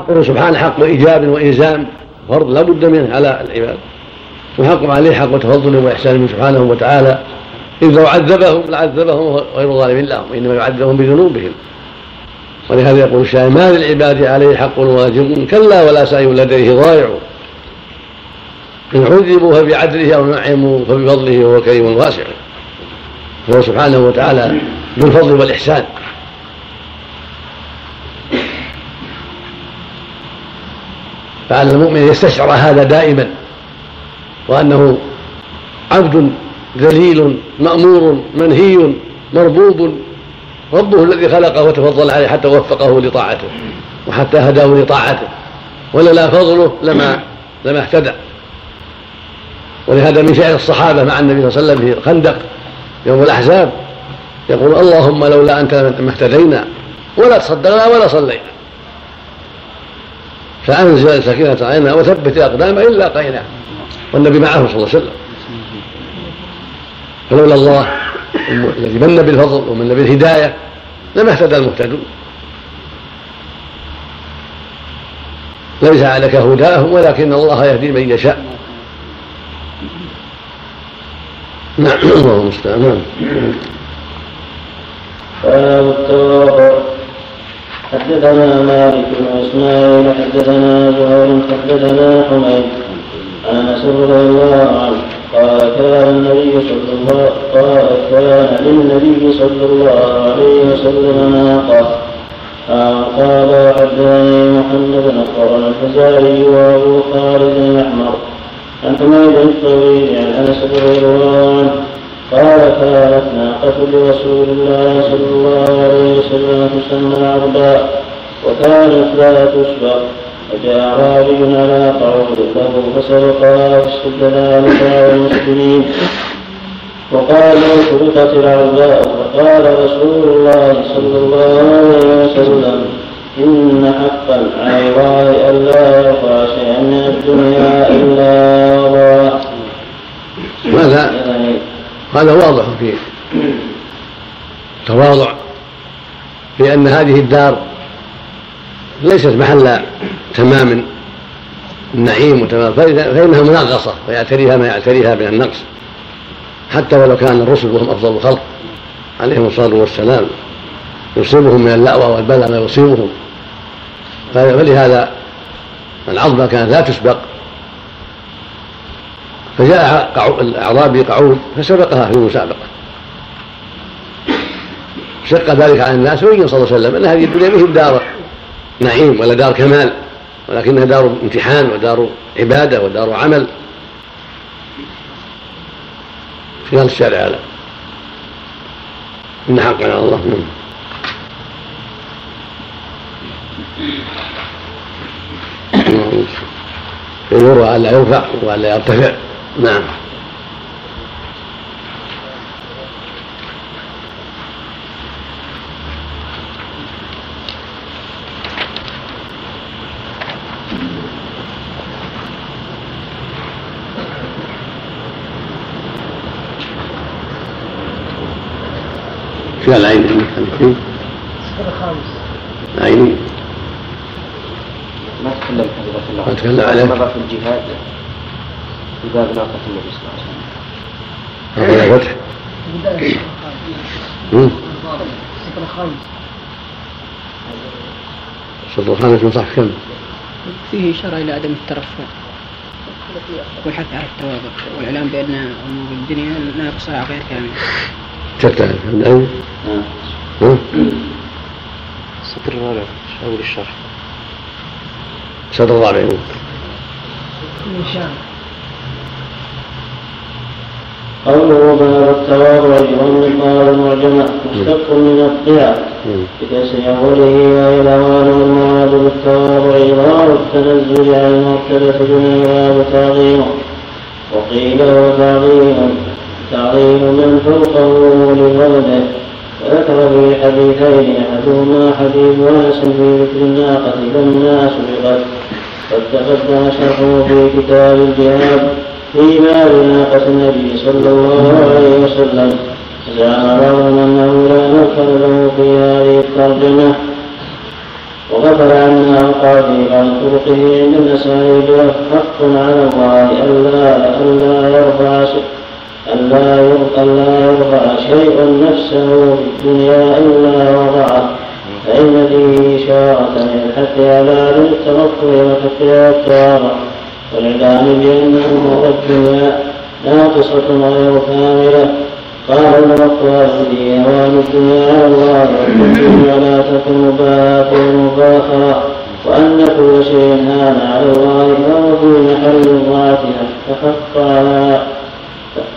حقه سبحانه حق إيجاب وإلزام فرض لا بد منه على العباد. وحق عليه حق تفضل وإحسان سبحانه وتعالى. إذ لو عذبهم لعذبهم غير ظالم لهم وإنما يعذبهم بذنوبهم. ولهذا يقول الشاعر ما للعباد عليه حق واجب كلا ولا سعي لديه ضائع. إن عذبوا فبعدله أو نعموا فبفضله وهو كريم واسع. فهو سبحانه وتعالى ذو الفضل والإحسان. فعلى المؤمن يستشعر هذا دائما وأنه عبد ذليل مأمور منهي مربوب ربه الذي خلقه وتفضل عليه حتى وفقه لطاعته وحتى هداه لطاعته ولولا فضله لما لما اهتدى. ولهذا من شعر الصحابة مع النبي صلى الله عليه وسلم في الخندق يوم الأحزاب يقول اللهم لولا أنت ما اهتدينا ولا تصدقنا ولا صلينا. فأنزل سكينة علينا وثبت الاقدام إلا قينا والنبي معه صلى الله عليه وسلم. فلولا الله الذي من بالفضل ومن بالهداية لما اهتدى المهتدون. ليس عليك هداهم ولكن الله يهدي من يشاء. نعم. الله المستعان نعم حدثنا مالك بن إسماعيل حدثنا زهير حدثنا حميد. عن انس رضي الله عنه. قال كان النبي صلى الله قال كان للنبي صلى الله عليه وسلم ناقة قال. وحدثني محمد بن الفزاري وأبو خالد الاحمر عن حميد الطويل عن أنس رضي الله عنه قال كانت ناقة لرسول الله صلى الله عليه وسلم تسمى عربا وكانت لا تسبق فجاء أعرابي على قعود له فسبقها واستدلنا نساء المسلمين وقال سرقت العرباء. فقال رسول الله صلى الله عليه وسلم إن حقا على الله ألا يرفع شيئا من الدنيا إلا الله. هذا هذا واضح في تواضع لأن هذه الدار ليست محل تمام النعيم وتمام فإنها منغصة ويعتريها ما يعتريها من النقص. حتى ولو كان الرسل وهم أفضل الخلق عليهم الصلاة والسلام. يصيبهم من اللأوى والبلاء ما يصيبهم. فلهذا العظمة كانت لا تسبق. فجاء الأعرابي قعود فسبقها في المسابقة. شق ذلك على الناس وبين صلى الله عليه وسلم أن هذه الدنيا مثل دار نعيم ولا دار كمال ولكنها دار امتحان ودار عبادة ودار عمل في هذا الشارع هذا. إن حقا على الله. نعم. يمر ألا ينفع وألا يرتفع. نعم. في العين الخامس عيني. ما تكلم حضرة الله. ما تكلم عليه. مضى في الجهاد؟ في باب ناقة النبي صلى الله عليه وسلم. هذا فتح السطر الخامس من صح كم؟ فيه إشارة إلى عدم الترفع. والحث على التواضع والإعلام بأن أمور الدنيا ناقصة غير كاملة شتى العين ها؟ السطر الرابع. أول الشرح. السطر الرابع. قوله باب التواضع والنقال المعجمة مشتق من الطيع بكسر أوله وإلوان والمراد بالتواضع إظهار التنزل عن المرتبة دونها وتعظيمه وقيل هو تعظيم تعظيم من فوقه لولده وذكر في الحديثين أحدهما حديث أنس في ذكر الناقة لما سبقت قد تقدم شرحه في كتاب الجهاد. في باب ناقه النبي صلى الله عليه وسلم. زعم بعضهم أنه لا نقل له في هذه الترجمه وغفل عنا وقال عن طرقه عند النسائي حق على الله ألا ألا يرفع ألا يرفع شيء نفسه في الدنيا إلا وضعه. فإن فيه إشارة إلى الحث على الترفع وتقيا التواضع والإعلام بأن أمور الدنيا ناقصة غير كاملة قال المقوى في أوان الدنيا على الله والدنيا لا تكن مباهاة ومباخرة وأن كل شيء هان على الله فهو محل ضعفها فحق على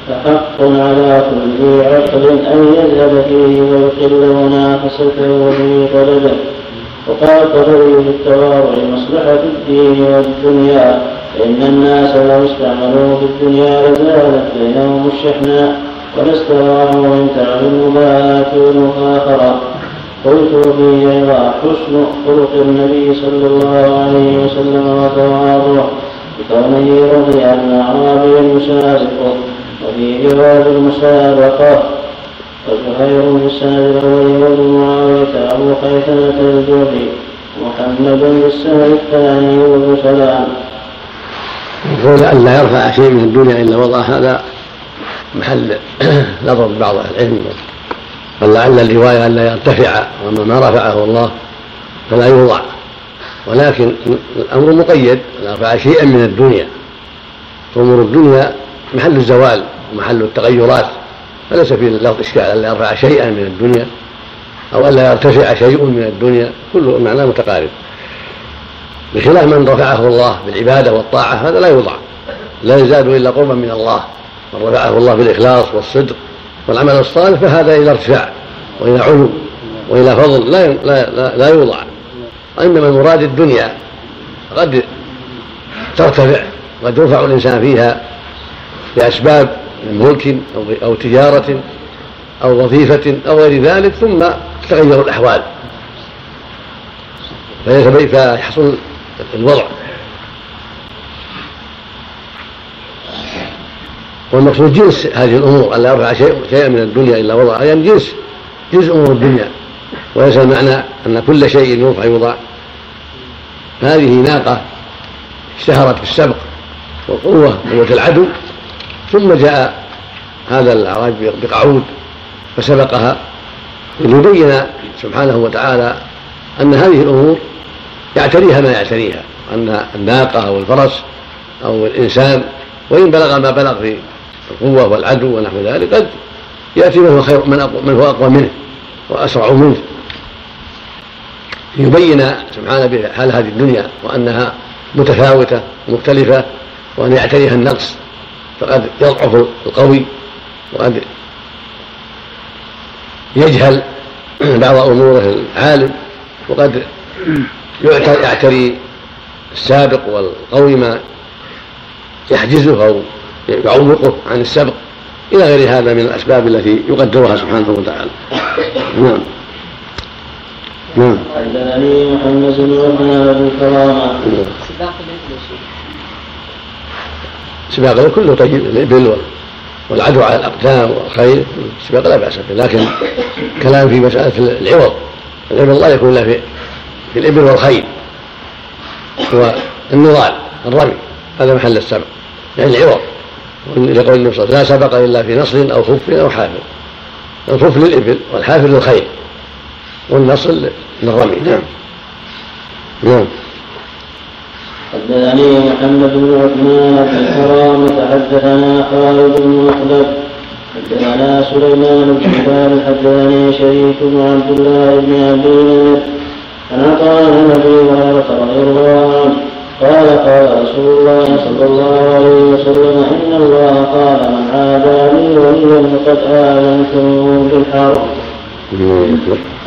فحق على كل عقل أن يذهب فيه ويقل منافسته وفي طلبه وقال الطبري في التواضع مصلحة الدين والدنيا. فإن الناس لو استعملوه في الدنيا لزالت بينهم الشحناء ولاستراحوا من تعب المباهاة والمفاخرة قلت فيه أيضا حسن خلق النبي صلى الله عليه وسلم وتواضعه بكونه رضي عن أعرابي يسابقه وفي جواز المسابقة. وزهير بن السند الأول وابن معاوية أبو خيثمة الجوفي محمد بالسند الثاني وابن سلام. يقول أن لا يرفع شيء من الدنيا إلا وضع هذا محل نظر بعض أهل العلم. ولعل الرواية أن لا يرتفع وأما ما رفعه الله فلا يوضع. ولكن الأمر مقيد أن يرفع شيئا من الدنيا. فأمور الدنيا محل الزوال ومحل التغيرات. فليس في اللفظ إشكال ألا يرفع شيئا من الدنيا أو ألا يرتفع شيء من الدنيا. كل معناه متقارب. بخلاف من رفعه الله بالعبادة والطاعة هذا لا يوضع. لا يزاد إلا قربا من الله. من رفعه الله بالإخلاص والصدق والعمل الصالح فهذا إلى ارتفاع وإلى علو وإلى فضل لا لا لا, يوضع. وإنما المراد الدنيا قد ترتفع قد يرفع الإنسان فيها بأسباب من ملك أو, أو تجارة أو وظيفة أو غير ذلك ثم تتغير الأحوال. فيحصل الوضع. والمقصود جنس هذه الأمور الا يرفع شيء شيئا من الدنيا إلا وضع. يعني جنس جنس أمور الدنيا. وليس المعنى أن كل شيء يرفع يوضع. هذه ناقة اشتهرت بالسبق والقوة قوة العدو. ثم جاء هذا الاعراب بقعود فسبقها. ليبين سبحانه وتعالى أن هذه الأمور يعتريها ما يعتريها أن الناقة أو الفرس أو الإنسان وإن بلغ ما بلغ في القوة والعدو ونحو ذلك قد يأتي من هو خير من هو أقوى منه وأسرع منه. ليبين سبحانه بحال هذه الدنيا وأنها متفاوتة ومختلفة وأن يعتريها النقص فقد يضعف القوي وقد يجهل بعض أموره العالم وقد يعتري السابق والقوي ما يحجزه أو يعوقه عن السبق إلى غير هذا من الأسباب التي يقدرها سبحانه وتعالى. نعم. نعم. حدثني محمد بن عثمان بن كرامة. سباق الإبل كله طيب الإبل والعدو على الأقدام والخيل السباق لا بأس به لكن كلام في مسألة العوض العوض لا يكون إلا في في الإبل والخيل والنضال الرمي هذا محل السبق يعني العوض لقول النبي صلى الله عليه وسلم لا سبق إلا في نصر أو خف أو حافر الخف للإبل والحافر للخيل والنصر للرمي. نعم. نعم. حدثني محمد بن عثمان بن حرام حدثنا خالد بن مخلد حدثنا سليمان بن حدثني شريك بن عبد الله بن ابي عن عطاء النبي هريره رضي الله عنه قال قال رسول الله صلى الله عليه وسلم إن الله قال من عادى لي وليا فقد آذنته بالحرب.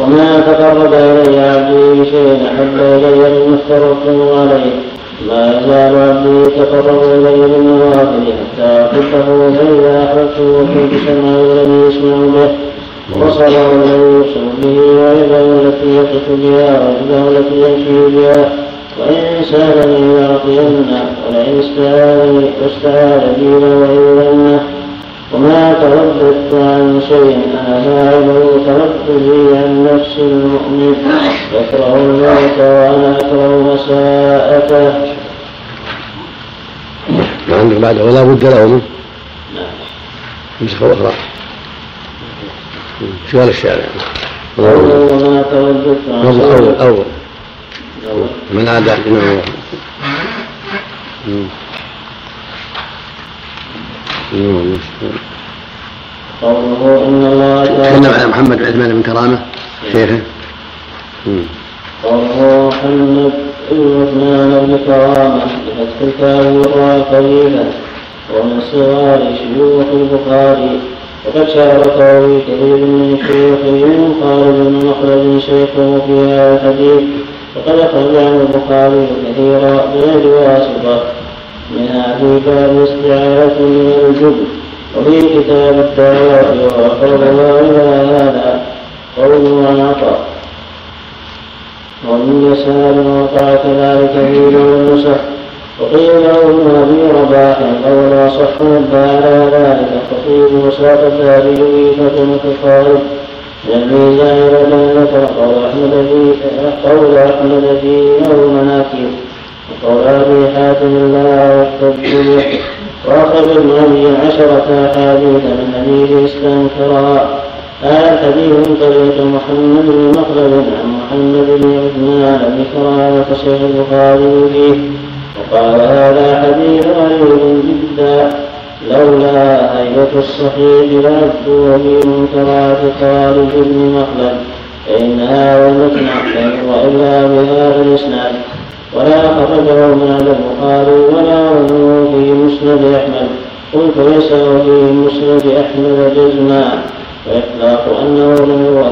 وما تقرب إلي عبدي بشيء أحب إلي مما افترضته عليه. ما يزال عبدي يتقرب إلي بالنوافل حتى أحبه فإذا أحببته كنت سمعه الذي يسمع به. وبصره الذي يبصر به ويده التي يبصر بها ورجله التي يمشي بها. وإن سألني لأعطينه ولئن استعاذني واستعاذ بي لأعيذنه وما ترددت عن شيء أنا فاعله ترددي عن نفس المؤمن. يكره الموت وأنا أكره مساءته. ما عندك بعده ولا بد له منه نسخة أخرى سؤال الشارع؟ وما ترددت عن شيء أول. أول. من عاد الإمام قوله إن الله تكلم على محمد بن عثمان بن كرامة شيخه. قوله محمد بن عثمان بن كرامة بفتح الكاف والراء قليلا ومن صغار شيوخ البخاري وقد شاركه كثير من شيوخه قال ابن مخلد شيخه في هذا الحديث وقد أخرج عنه البخاري كثيرا بغير واسطة منها في باب استعارة من الجبن وفي كتاب الدعوات وأخرجها إلى هذا قول عطاء ومن يسار وقع كذلك في النسخ وقيل له ابن ابي رباح قول أصح مد على ذلك. خطيب وساقط هذه فتنة خالد من الميزان ولم ذكر قول احمد في قول احمد في له مناكب وقول أبي حاتم لا يحتج واخرج ابن ابي عشرة احاديث من حديث استنكرها هذا الحديث من طريق محمد بن مخلد عن محمد بن عثمان بن كرامة شيخ البخاري فيه. وقال هذا حديث غريب جدا لولا هيبة الصحيح لعدوا في منكرات خالد بن مخلد. فإن هذا المتن لم إلا بهذا الإسناد. ولا خرجه من البخاري ولا غيره في مسند أحمد. قلت ليس في مسند أحمد جزما. وإطلاق أنه لم يروى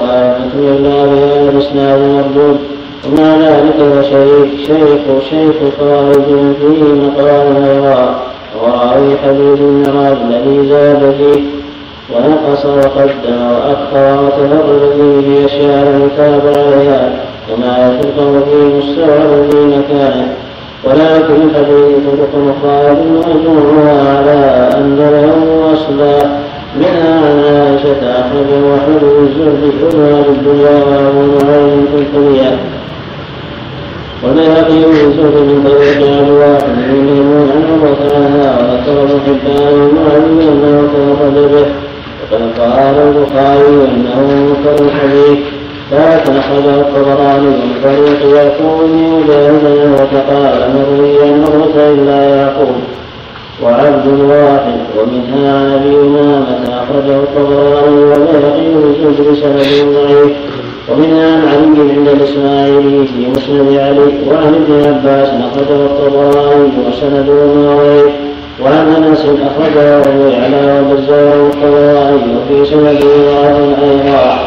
إلا بهذا الإسناد مردود. ومع ذلك فشيخ شيخ شيخ خالد فيه مقال غيرها وراوي حديث المعراج الذي زاد فيه ونقص وقدم وأخر وتفرد فيه بأشياء لم يتابع عليها كما يفرقه في مستوى في مكانه ولكن الحديث طرق مخالف مجموعها على أن له أصلا منها عن عائشة أخرجه أحمد بن الزهري وابن الدنيا وأبو نعيم في الكلية والبيهقي من من طريق عن واحد منهم عن عمرة عنها وذكر ابن حبان وعلي انه تفرد به وقد قال البخاري انه منكر الحديث لكن اخرجه الطبراني من طريق يعقوب بن مجاهد وتقال مروي عمرة الا يعقوب وعبد واحد ومنها عن ابي امامه اخرجه الطبراني والبيهقي بسند سند ضعيف ومنها عن علي عند الاسماعيلي في مسند علي وعن ابن عباس اخرجه الطبراني وسنده ضعيف وعن أنس أخرجه ابو يعلى وبزار الطبراني وفي سنده ضعف أيضا.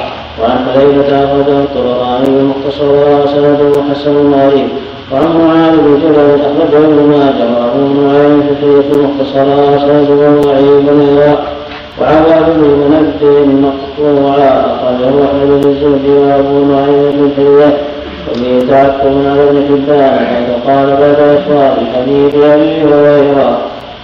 وعن حذيفه أخرجه الطبراني مختصر وسنده حسن غريب وعن معاذ بن جبل أخرجه ابن ماجه وابو نعيم في المختصر وسنده ضعيف أيضا بن منبه مقطوعا أخرجه أحمد بن الزهد وأبو نعيم بن الحلية وفيه تعقب على ابن حبان حيث قال بعد إخبار حديث أبي هريرة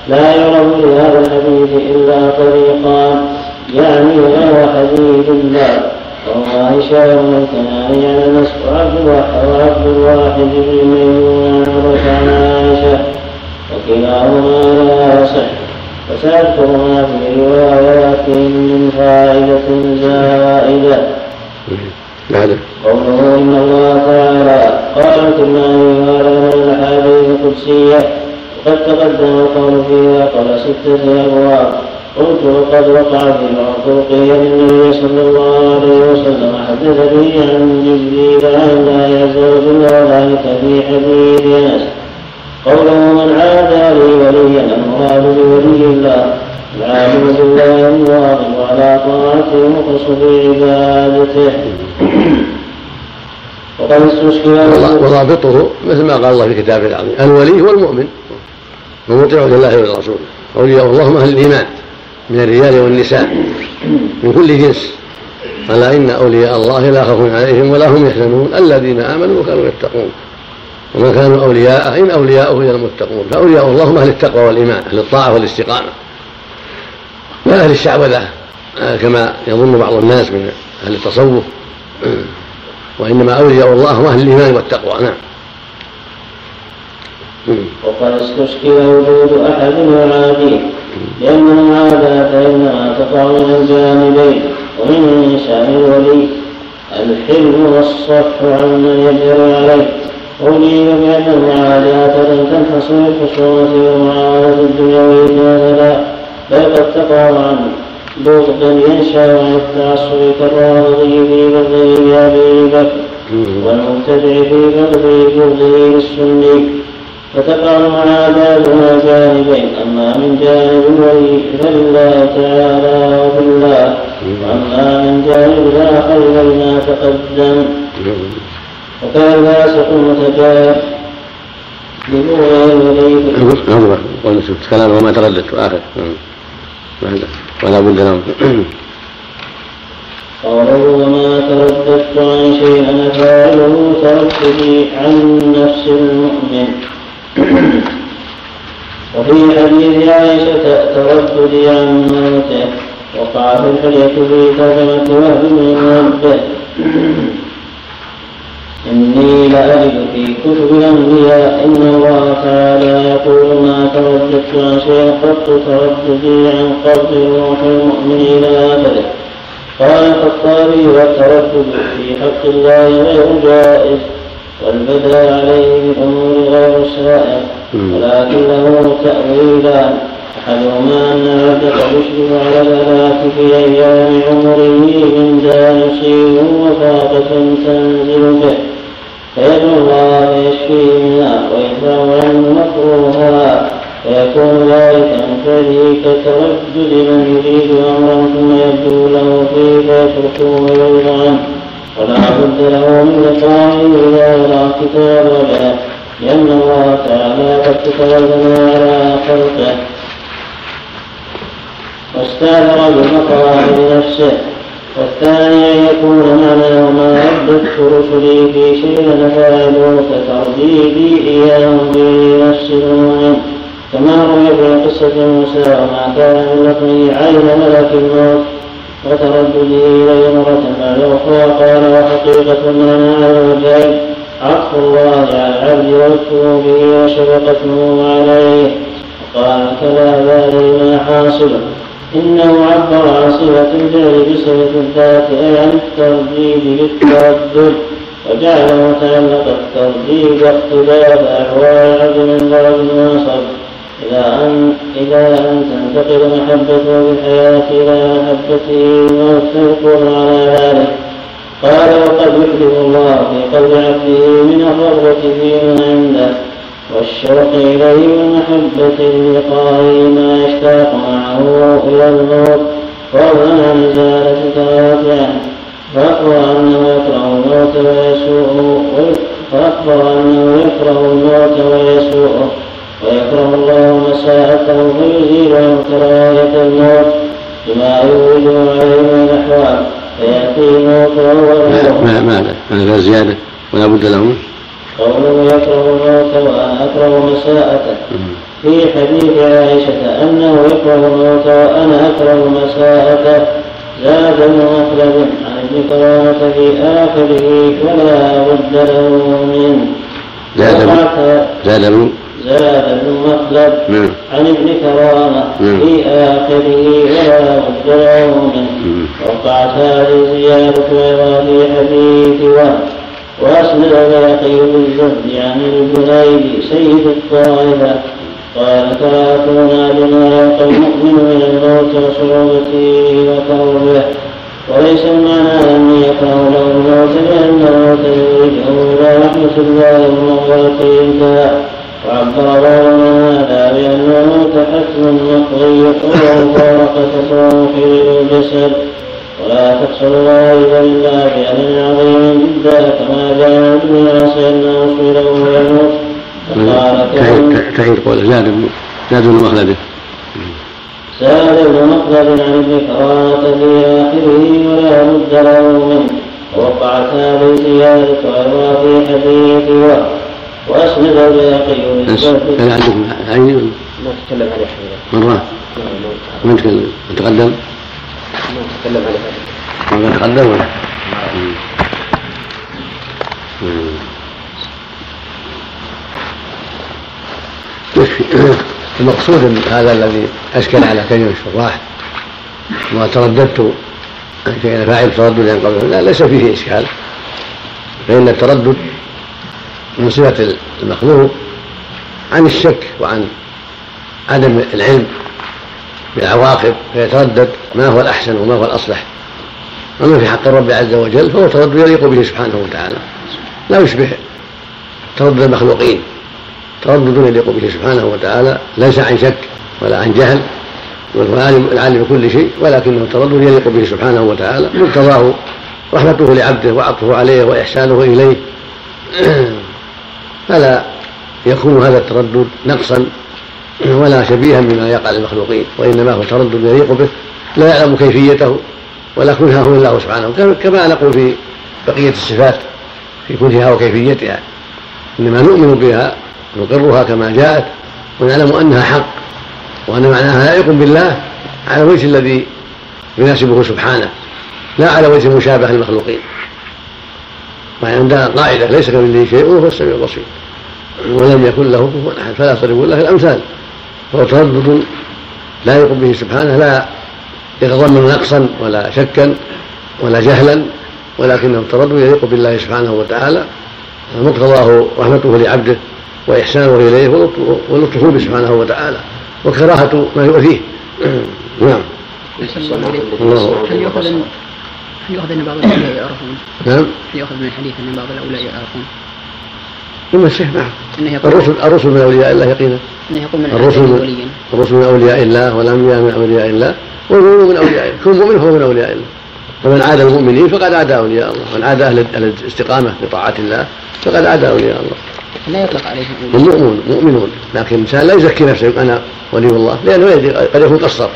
لا يعرف لهذا الحديث إلا طريقان يعني غير حديث الله. وهو هشام الكناني على انس وعبد الواحد وعبد الواحد بن ميمون عن عائشة وكلاهما لا يصح. وسأذكر في روايات من فائدة زائدة. بعد قوله إن الله تعالى قال الكرماني هذا من الأحاديث القدسية. وقد تقدم القول فيها قبل ستة أبواب. قلت وقد وقع في العقوقية للنبي صلى الله عليه وسلم حدث به عن جبريل الله عز وجل وذلك في حديث أنس. قوله من عادى لي وليا المراد بولي الله. العالم بالله الواظب على طاعته مخلص في عبادته وقد استشكل ورابطه مثل ما قال الله في كتابه العظيم. الولي هو المؤمن ومطيع لله ولرسوله أولياء الله أهل الإيمان من الرجال والنساء من كل جنس. ألا إن أولياء الله لا خوف عليهم ولا هم يحزنون. الذين آمنوا وكانوا يتقون. وما كانوا أولياء إن أولياؤه إلا المتقون. فأولياء الله هم أهل التقوى والإيمان أهل الطاعة والاستقامة. أهل الشعوذة كما يظن بعض الناس من أهل التصوف. وإنما أولياء الله هم أهل الإيمان والتقوى. نعم. وقد استشكل وجود أحد يعاديه لأن المعاداة إنما تقع من الجانبين. ومن الإنسان الولي الحلم والصفح عمن يجري عليه. أولي بأن المعاداة لم تنحصر الخصومة والمعارضة الدنيوية مثلا بل قد تقع عن بغض ينشأ عن التعصب كالرافضي في بغضه لأبي بكر والمبتدع في بغضه للسني فتقع معاداتها جانبين أما من جانب الولي فلله تعالى وفي الله. وأما من جانب الآخر فلما تقدم. وكان الفاسق المتجاهل نظرة قلنا شفت كلام وما ترددت آخر. ولا بد لهم قوله وما ترددت عن شيء أنا فاعله ترددي عن نفس المؤمن. وفي حديث عائشة ترددي عن موته. وقع في الحلية في ترجمة وهب بن منبه إني لأجد في كتب الأنبياء إن الله تعالى يقول ما ترددت عن شيء قط ترددي عن قبض روح المؤمن إلى آخره قال الخطابي والتردد في حق الله غير جائز والبدء عليه بالأمور غير سائر. ولكن له تأويلان أحدهما أن العبد قد يشرف على الهلاك في أيام عمره من يصيب وفاقة تنزل به. فيدعو الله فيشفيه منها ويدفع عنه مكروهها فيكون ذلك فعله كتردد من يريد امرا ثم يبدو له فيه فيتركه ويرضى عنه ولا بد له من لقائه اذا وضع كتاب وجهه لأن الله تعالى قد تكلم على خلقه واستاثر بالمقام لنفسه والثاني يكون معناه ما رددت رسلي في شيء نفعله كترديدي إياهم به نفس المؤمن. كما روي في قصة موسى وما كان من عين ملك الموت؟ وتردده إليه مرة بعد أخرى قال وحقيقة المعنى على الوجهين عطف الله على العبد ولطفه به وشفقته عليه. وقال ذلك ما حاصل. إنه عبر عن صفة الجهل بصفة الذات أي عن الترديد بالتردد وجعل متعلق الترديد اختلاف أحوال العبد من ضرب ونصب إلى أن إلى أن تنتقل محبته بالحياة إلى محبته ويكون على ذلك. قال وقد يحدث الله في قلب عبده من الرغبة فيما عنده. والشوق إليه ومحبة لقائه ما يشتاق معه إلى الموت وهو عن إزالة ترافعه فأخبر أنه يكره الموت ويسوءه فأخبر أنه يكره الموت ويسوءه ويكره الله مساءته فيزيل عنه كراهية الموت بما يولد عليه من الأحوال فيأتي الموت وهو ما ما هذا زيادة ولا بد له منه قوله يكره الموت وأنا اكره مساءته في حديث عائشة أنه يكره الموت وأنا أكره مساءته زاد ابن مخلد عن ابن كرامة في آخره ولا بد له منه زاد زاد ابن زاد ابن مخلد نعم. عن ابن كرامة. نعم. في آخره ولا بد له منه وقعت هذه زيادة في حديث وهب وأسند الباقي بالزهد عن الجنيد سيد الطائفة. قال تراكونا بما يلقى المؤمن من الموت وصعوبته وكربه وليس المعنى أن يكره له الموت لأن الموت يرجعه إلى رحمة الله ومغفرته انتهى وعبر بعض من هذا بأن الموت حتم مقضي وهو مفارقة روح الجسد. ولا تحصل ذلك إلا بأمر عظيم جدا كما جاء ابن عاصي أنه سئل وهو يموت فقال تعيد قول زاد ابن زاد ابن مخلد زاد ابن مخلد عن ابن كرامة في آخره ولا بد له منه ووقعت هذه الزيادة أيضا في حديث وهب وأسند البيهقي بس هل عندكم عيني ما تكلم عليه حين مرة ما نتكلم نتقدم ما مم. المقصود هذا الذي أشكل على كلمة الشراح وترددت كان فاعل ترددا قبل. لا ليس فيه إشكال. فإن التردد من صفة المخلوق عن الشك وعن عدم العلم. بالعواقب فيتردد ما هو الأحسن وما هو الأصلح. أما في حق الرب عز وجل فهو تردد يليق به سبحانه وتعالى. لا يشبه تردد المخلوقين. تردد يليق به سبحانه وتعالى ليس عن شك ولا عن جهل وهو العالم بكل شيء ولكنه تردد يليق به سبحانه وتعالى. مقتضاه رحمته لعبده وعطفه عليه وإحسانه إليه. فلا يكون هذا التردد نقصا ولا شبيها بما يقع للمخلوقين وإنما هو تردد يليق به لا يعلم كيفيته ولا كنها هو الله سبحانه كما نقول في بقية الصفات في كنها وكيفيتها. إنما نؤمن بها نقرها كما جاءت ونعلم أنها حق وأن معناها لائق بالله على الوجه الذي يناسبه سبحانه لا على وجه المشابهة للمخلوقين. وعندنا قاعدة ليس كمثله شيء وهو السميع البصير ولم يكن له كفوا أحد فلا تضربوا له الأمثال. فهو تردد لا يليق به سبحانه لا يتضمن نقصا ولا شكا ولا جهلا ولكنه تردد يليق بالله سبحانه وتعالى. مقتضاه رحمته لعبده وإحسانه إليه ولطفه به سبحانه وتعالى. وكراهة ما يؤذيه. نعم. الله هل يؤخذ هل يؤخذ ان بعض الأولياء يعرفون؟ نعم. هل يؤخذ من الحديث أن بعض الأولياء يعرفون؟ يمسح نعم. الرسل الرسل من أولياء الله يقينا. من الرسل الرسل من الرسل من أولياء الله والأنبياء من أولياء الله والمؤمنون من أولياء الله. كل مؤمن هو من أولياء الله. فمن عاد المؤمنين فقد عاد أولياء الله. ومن عاد أهل الاستقامة بطاعة الله فقد عاد أولياء الله. لا يطلق عليهم هم اولياء مؤمنون. لكن الانسان لا يزكي نفسه أنا ولي الله. لأنه قد يكون قصر.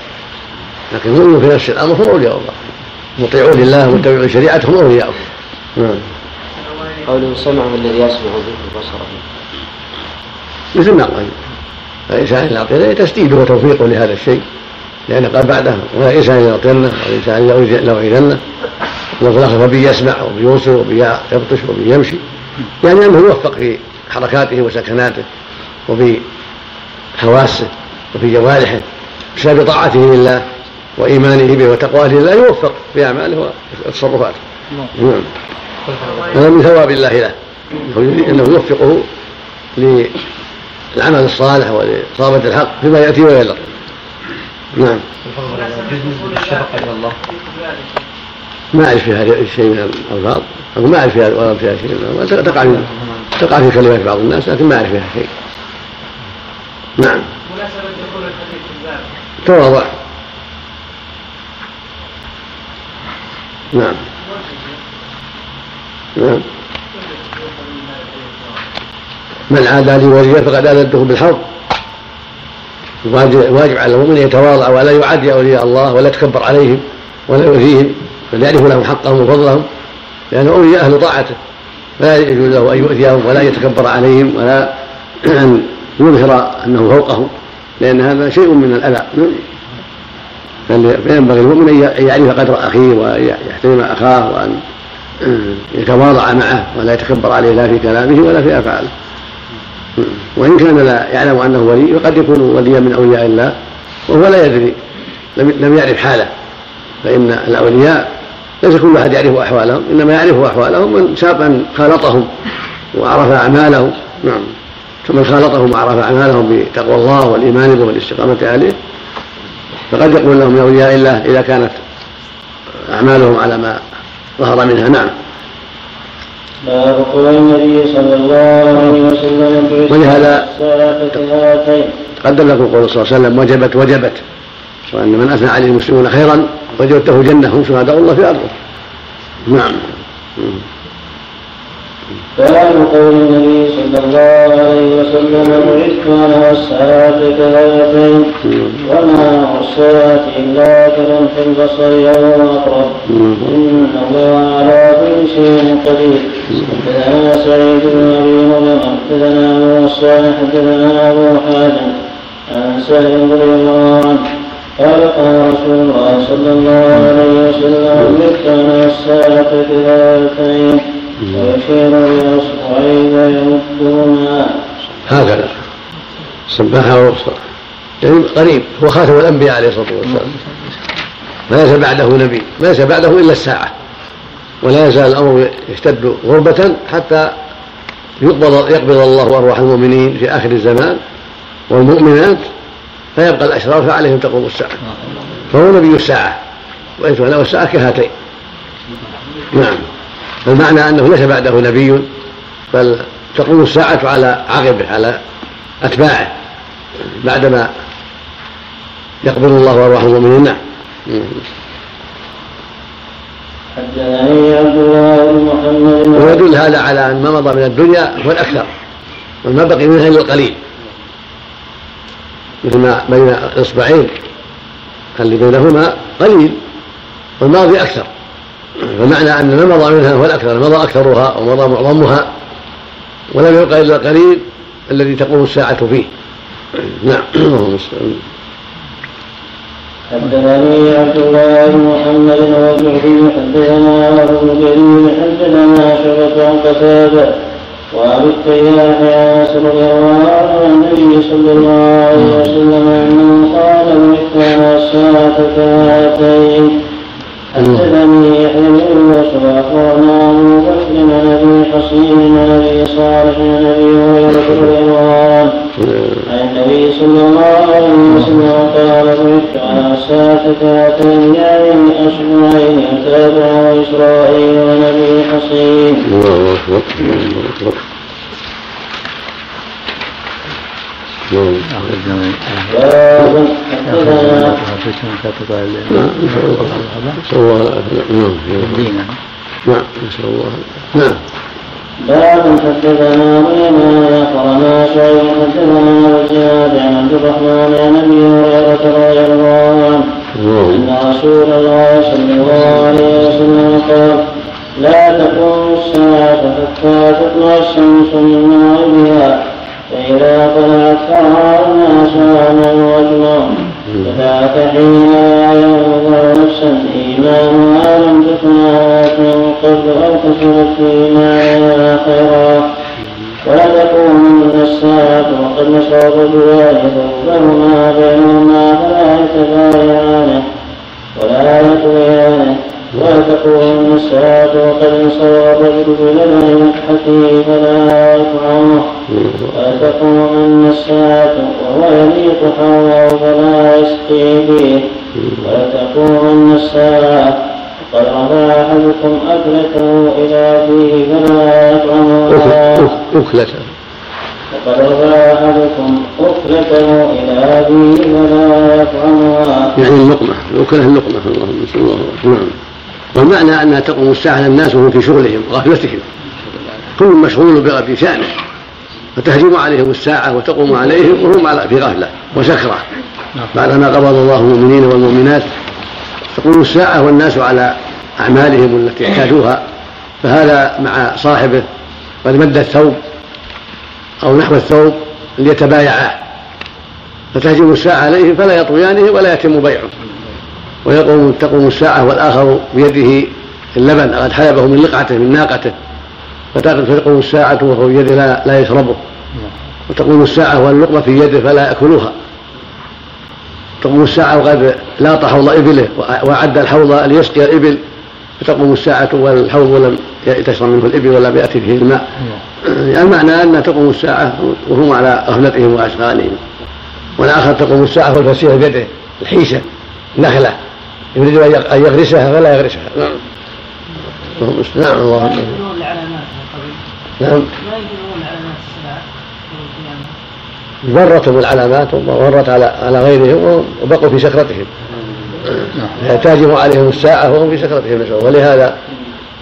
لكن المؤمن في نفس الأمر هم أولياء الله. مطيعون لله متبعون شريعته هم اولياؤه نعم. قوله سمعه الذي يسمع به وبصره مثل ما قال. الانسان اذا اعطينا تسديده وتوفيقه لهذا الشيء. لأن قال بعده والانسان اذا اعطينا والانسان اذا لوعدنه وفي الآخر فبي يسمع وبيبصر وبيبطش وبيمشي يعني أنه يوفق في حركاته وسكناته وفي حواسه وفي جوارحه بسبب طاعته لله وإيمانه به وتقواه لله يوفق في أعماله وتصرفاته. نعم. هذا من ثواب الله له. انه يوفقه للعمل الصالح ولإصابة الحق فيما يأتي ويذر. نعم. الشفقة إلى الله ما أعرف في هذا الشيء من الألفاظ. أقول ما أعرف فيها ورد فيها شيء من الألفاظ. تقع في تقع في كلمات بعض الناس لكن ما أعرف فيها شيء. نعم. مناسبة دخول الحديث الباب تواضع. نعم. من عادى لي وليا فقد آذنته بالحرب واجب على المؤمن أن يتواضع ولا يعادي أولياء الله ولا يتكبر عليهم ولا يؤذيهم بل يعرف لهم حقهم وفضلهم لأنه أولياء أهل طاعته فلا يجوز له أن يؤذيهم ولا يتكبر عليهم ولا أن يظهر أنه فوقهم لأن هذا شيء من الأذى. فينبغي المؤمن أن يعرف قدر أخيه وان يحترم أخاه وأن يتواضع معه ولا يتكبر عليه لا في كلامه ولا في أفعاله. وإن كان لا يعلم أنه ولي فقد يكون وليا من أولياء الله وهو لا يدري لم يعرف حاله. فإن الأولياء ليس كل أحد يعرف أحوالهم إنما يعرف أحوالهم من ساق من خالطهم وعرف أعمالهم. نعم. فمن خالطهم وعرف أعمالهم بتقوى الله والإيمان به والاستقامة عليه فقد يقول لهم من أولياء الله إذا كانت أعمالهم على ما ظهر منها نعم. باب قول النبي صلى الله عليه وسلم ولهذا تقدم لكم قول صلى الله عليه وسلم وجبت وجبت. وأن من أثنى عليه المسلمون خيرا وجبته جنة هم شهداء الله في أرضه. نعم. باب قول النبي صلى الله عليه وسلم بعثت المكان والساعة كهاتين وما الساعة إلا كلمح البصر يوم أقرب إن الله على كل شيء قدير. حدثنا سعيد بن أبي مريم حدثنا الصالح حدثنا أبو حازم عن سهل رضي الله قال قال رسول الله صلى الله عليه وسلم مكان الساعة كهاتين ويشير هكذا. السباحة والوسطى يعني قريب. هو خاتم الأنبياء عليه الصلاة والسلام. يزال بعده نبي. يزال بعده إلا الساعة. ولا يزال الأمر يشتد غربة حتى يقبض يقبض الله أرواح المؤمنين في آخر الزمان. والمؤمنات فيبقى الأشرار فعليهم تقوم الساعة. فهو نبي الساعة. وإن له الساعة كهاتين. نعم. المعنى أنه ليس بعده نبي بل تقوم الساعة على عقبه على أتباعه بعدما يقبل الله أرواح المؤمنين. نعم. حدثني عبد الله بن محمد ويدل هذا على أن ما مضى من الدنيا هو الأكثر وما بقي منها إلا القليل. مثل ما بين الإصبعين اللي بينهما قليل والماضي أكثر. فمعنى أن ما مضى منها هو الأكثر مضى أكثرها ومضى معظمها ولم يبقى إلا القليل الذي تقوم الساعة فيه. نعم. اللهم حدثني عبد الله بن محمد وزهري حدثنا ابو جرير حدثنا شعبة عن قتادة وابي التياح عن رضي الله عنه النبي صلى الله عليه وسلم أنه قال مكان الساعة كهاتين حدثني يحيى بن يوسف اخبرنا أبو بكر عن أبي حصين عن أبي صالح عن أبي هريرة رضي الله عنه عن النبي صلى الله عليه وسلم قال بعثت على الساعة كهاتين يعني أصبعين أتابع وإسرائيل ونبي حصين. الله نعم نسأل الله العافية نعم نسأل الله نعم باب حدثنا بما اخبرنا شيء حدثنا وزياد عن عبد الرحمن عن ابي هريره رضي الله عنه ان رسول الله صلى الله عليه وسلم قال لا تقوم الساعة حتى تطلع الشمس من مغربها. فإذا طلعت فرأى الناس أنه أجمعون فذاك حين ينظر نفسا إيمانها لم تكن آيات من قبل أو كسبت في إيمانها خيرا ولا تكون الساعة وقد نشر الرجلان ثوبهما بينهما فلا يتبايعانه ولا يطويانه وتكون الساعة وقد انصرف الرجل بلبن مكحته فلا يطعمه ولتكون الساعة وهو يليق حوله فلا يسقي فيه ولتكون الساعة وقد رفع أحدكم أكلته إلى فيه فلا يطعمها أكلته وقد رفع أحدكم أكلته إلى فيه فلا يطعمها يعني اللقمة الأكلة اللقمة اللهم صل الله نعم. والمعنى أنها تقوم الساعة الناس وهم في شغلهم وغفلتهم. كل مشغول بشأنه. فتهجم عليهم الساعة وتقوم عليهم وهم في غفلة وسكرة. بعدما قبض الله المؤمنين والمؤمنات تقوم الساعة والناس على أعمالهم التي احتاجوها فهذا مع صاحبه قد مد الثوب أو نحو الثوب ليتبايعاه فتهجم الساعة عليهم فلا يطويانه ولا يتم بيعه. ويقوم تقوم الساعة والآخر بيده اللبن قد حلبه من لقعته من ناقته. فتقوم الساعة وهو بيده لا, لا يشربه. وتقوم الساعة واللقمة في يده فلا يأكلوها. تقوم الساعة وقد لاط حوض إبله وأعد الحوض ليسقي الإبل. فتقوم الساعة والحوض لم تشرب منه الإبل ولم يأتي فيه الماء. يعني المعنى أن تقوم الساعة وهم على غفلتهم وأشغالهم. والآخر تقوم الساعة والفسيح بيده الحيشة نخلة يريد أن يغرسها فلا يغرسها. نعم. اللهم نعم الله ما ينكرون العلامات نعم. القيامة؟ ورتهم العلامات وورت على على غيرهم وبقوا في سكرتهم تهجم عليهم الساعة وهم في سكرتهم ولهذا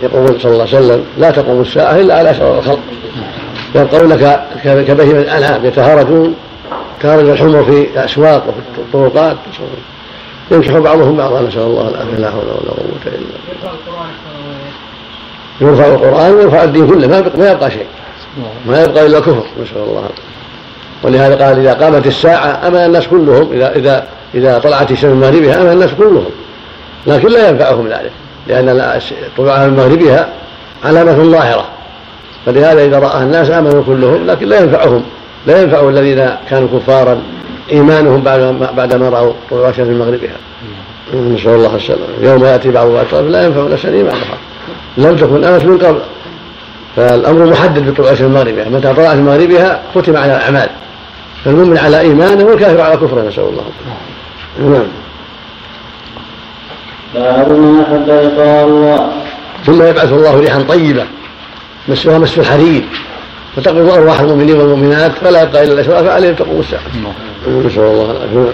يقول صلى الله عليه وسلم لا تقوم الساعة إلا على شرر الخلق. يبقون كبهيمة الأنعام يتهارجون تارد الحمر في الأسواق وفي الطرقات ينكح بعضهم بعضا نسأل الله العافية لا حول ولا قوة إلا بالله. يرفع القرآن ويرفع الدين كله ما يبقى, شيء. ما يبقى إلا كفر نسأل الله ولهذا قال إذا قامت الساعة امن الناس كلهم اذا اذا إذا طلعت الشمس من مغربها امن الناس كلهم. لكن لا ينفعهم ذلك لأن طلوعها من مغربها علامة ظاهرة. فلهذا إذا رأى الناس آمنوا كلهم لكن لا ينفعهم. لا ينفع الذين كانوا كفارا إيمانهم بعد ما بعد ما رأوا طلوع الشمس من مغربها نسأل الله السلامة. يوم يأتي بعض الأطراف لا ينفع نفسا ايمانها لم تكن امت من قبل. فالأمر محدد بطلوع الشمس من مغربها. متى طلعت من مغربها ختم على الأعمال. فالمؤمن على إيمانه والكافر على كفره نسأل الله. نعم. باب ما احب لقاء الله. ثم يبعث الله ريحا طيبة مسها مس الحرير. فتقبض أرواح المؤمنين والمؤمنات فلا يبقى إلا الاشراف عليهم تقوم الساعة. نسأل الله العافية.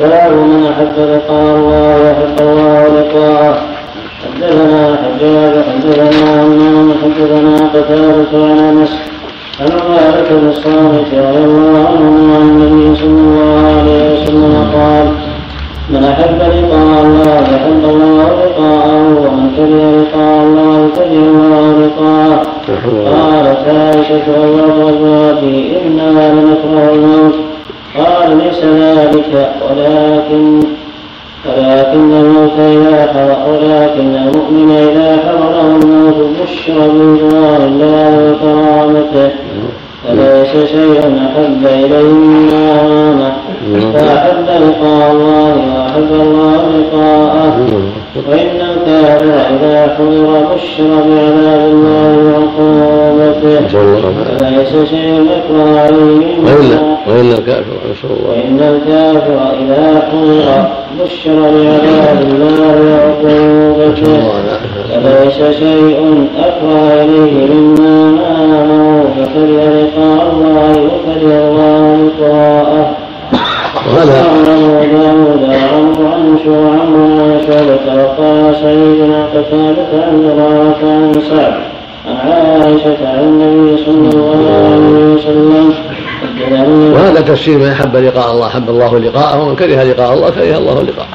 باب من أحب لقاء الله ويحب الله لقاءه. حدثنا حجاج حدثنا عمان حدثنا قتادة عن أنس. عن عبادة بن الصامت رضي الله عنه عن النبي صلى الله عليه وسلم قال من أحب لقاء الله أحب الله لقاءه ومن كره لقاء الله كره الله لقاءه. قالت عائشة الله أزواجه إنا لنكره الموت. قال ليس ذلك ولكن ولكن الموت إذا ولكن المؤمن إذا حضره الموت بشر برضوان الله وكرامته فليس شيء أحب إليه مما فأحب لقاء حضر بشر بعذاب الله وعقوبته فليس شيء يكره عليه وإن الكافر نسأل الله وإن الكافر إذا حضر بشر بعذاب الله وعقوبته فليس شيء أكره إليه مما نامه فكره لقاء الله وكره الله لقاءه وهذا عن عن شعبة وقال سيدنا قتادة عن سعد عن عائشة عن النبي صلى الله عليه وسلم. وهذا تفسير من أحب لقاء الله أحب الله لقاءه ومن كره لقاء الله كره الله لقاءه.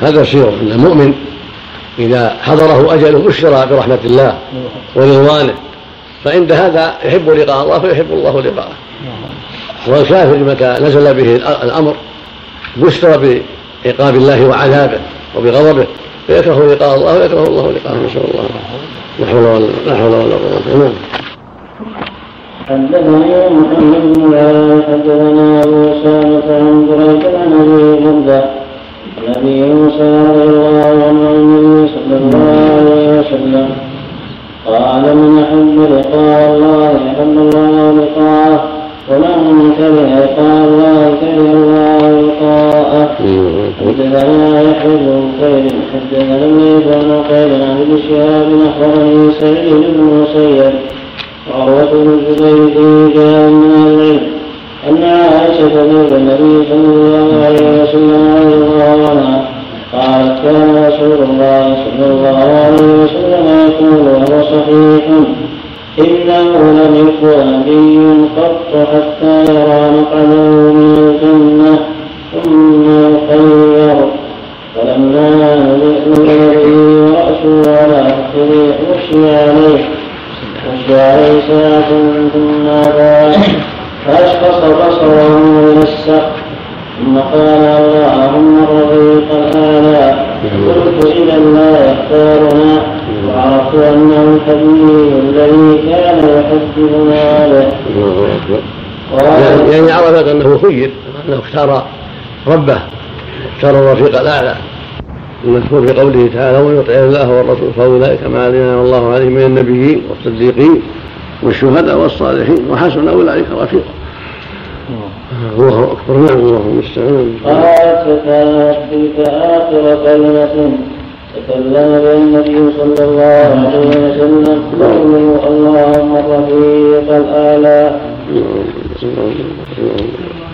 هذا تفسير أن المؤمن إذا حضره اجله بشر برحمة الله ورضوانه فعند هذا يحب لقاء الله فيحب الله لقاءه. والكافر متى نزل به الأمر بشر بعقاب الله وعذابه وبغضبه فيكره لقاء الله ويكره الله لقاءه. نسأل الله لا حول ولا لا حول ولا قوة نعم حدثني محمد بن لا حدثنا اسامه عن بريد عن أبي برده عن أبي موسى رضي الله عنه عن النبي صلى الله عليه وسلم قال من أحب لقاء الله أحب الله لقاءه ومن كره الله كره الله لقاءه حدثنا يحيى بن خير حدثنا الليث بن خير عن ابن شهاب اخبرني سعيد بن المسيب وعروة بن الزبير في رجال من العلم أن عائشة زوج النبي صلى الله عليه وسلم رضي الله عنها قالت كان رسول الله صلى الله عليه وسلم يقول وهو صحيح إنه لم يكن نبي قط حتى يرى مقعده من الجنة ثم يخير فلما نزل به ورأسه على فخذه مشي عليه. مشي عليه ساعة ثم أبى فأشخص بصره إلى السقف. ثم قال اللهم الرفيق الأعلى. قلت إذا لا يختارنا. وعرفت أنه الحديث الذي كان يحدثنا به يعني, عرفت أنه خير أنه اختار ربه اختار الرفيق الأعلى المذكور في قوله تعالى ومن يطع الله والرسول فأولئك الذين أنعم الله عليهم من النبيين والصديقين والشهداء والصالحين وحسن أولئك رفيقا. الله أكبر نعم الله المستعان. قالت فكانت تلك آخر كلمة تكلم بها النبي صلى الله عليه وسلم قوله اللهم الأعلى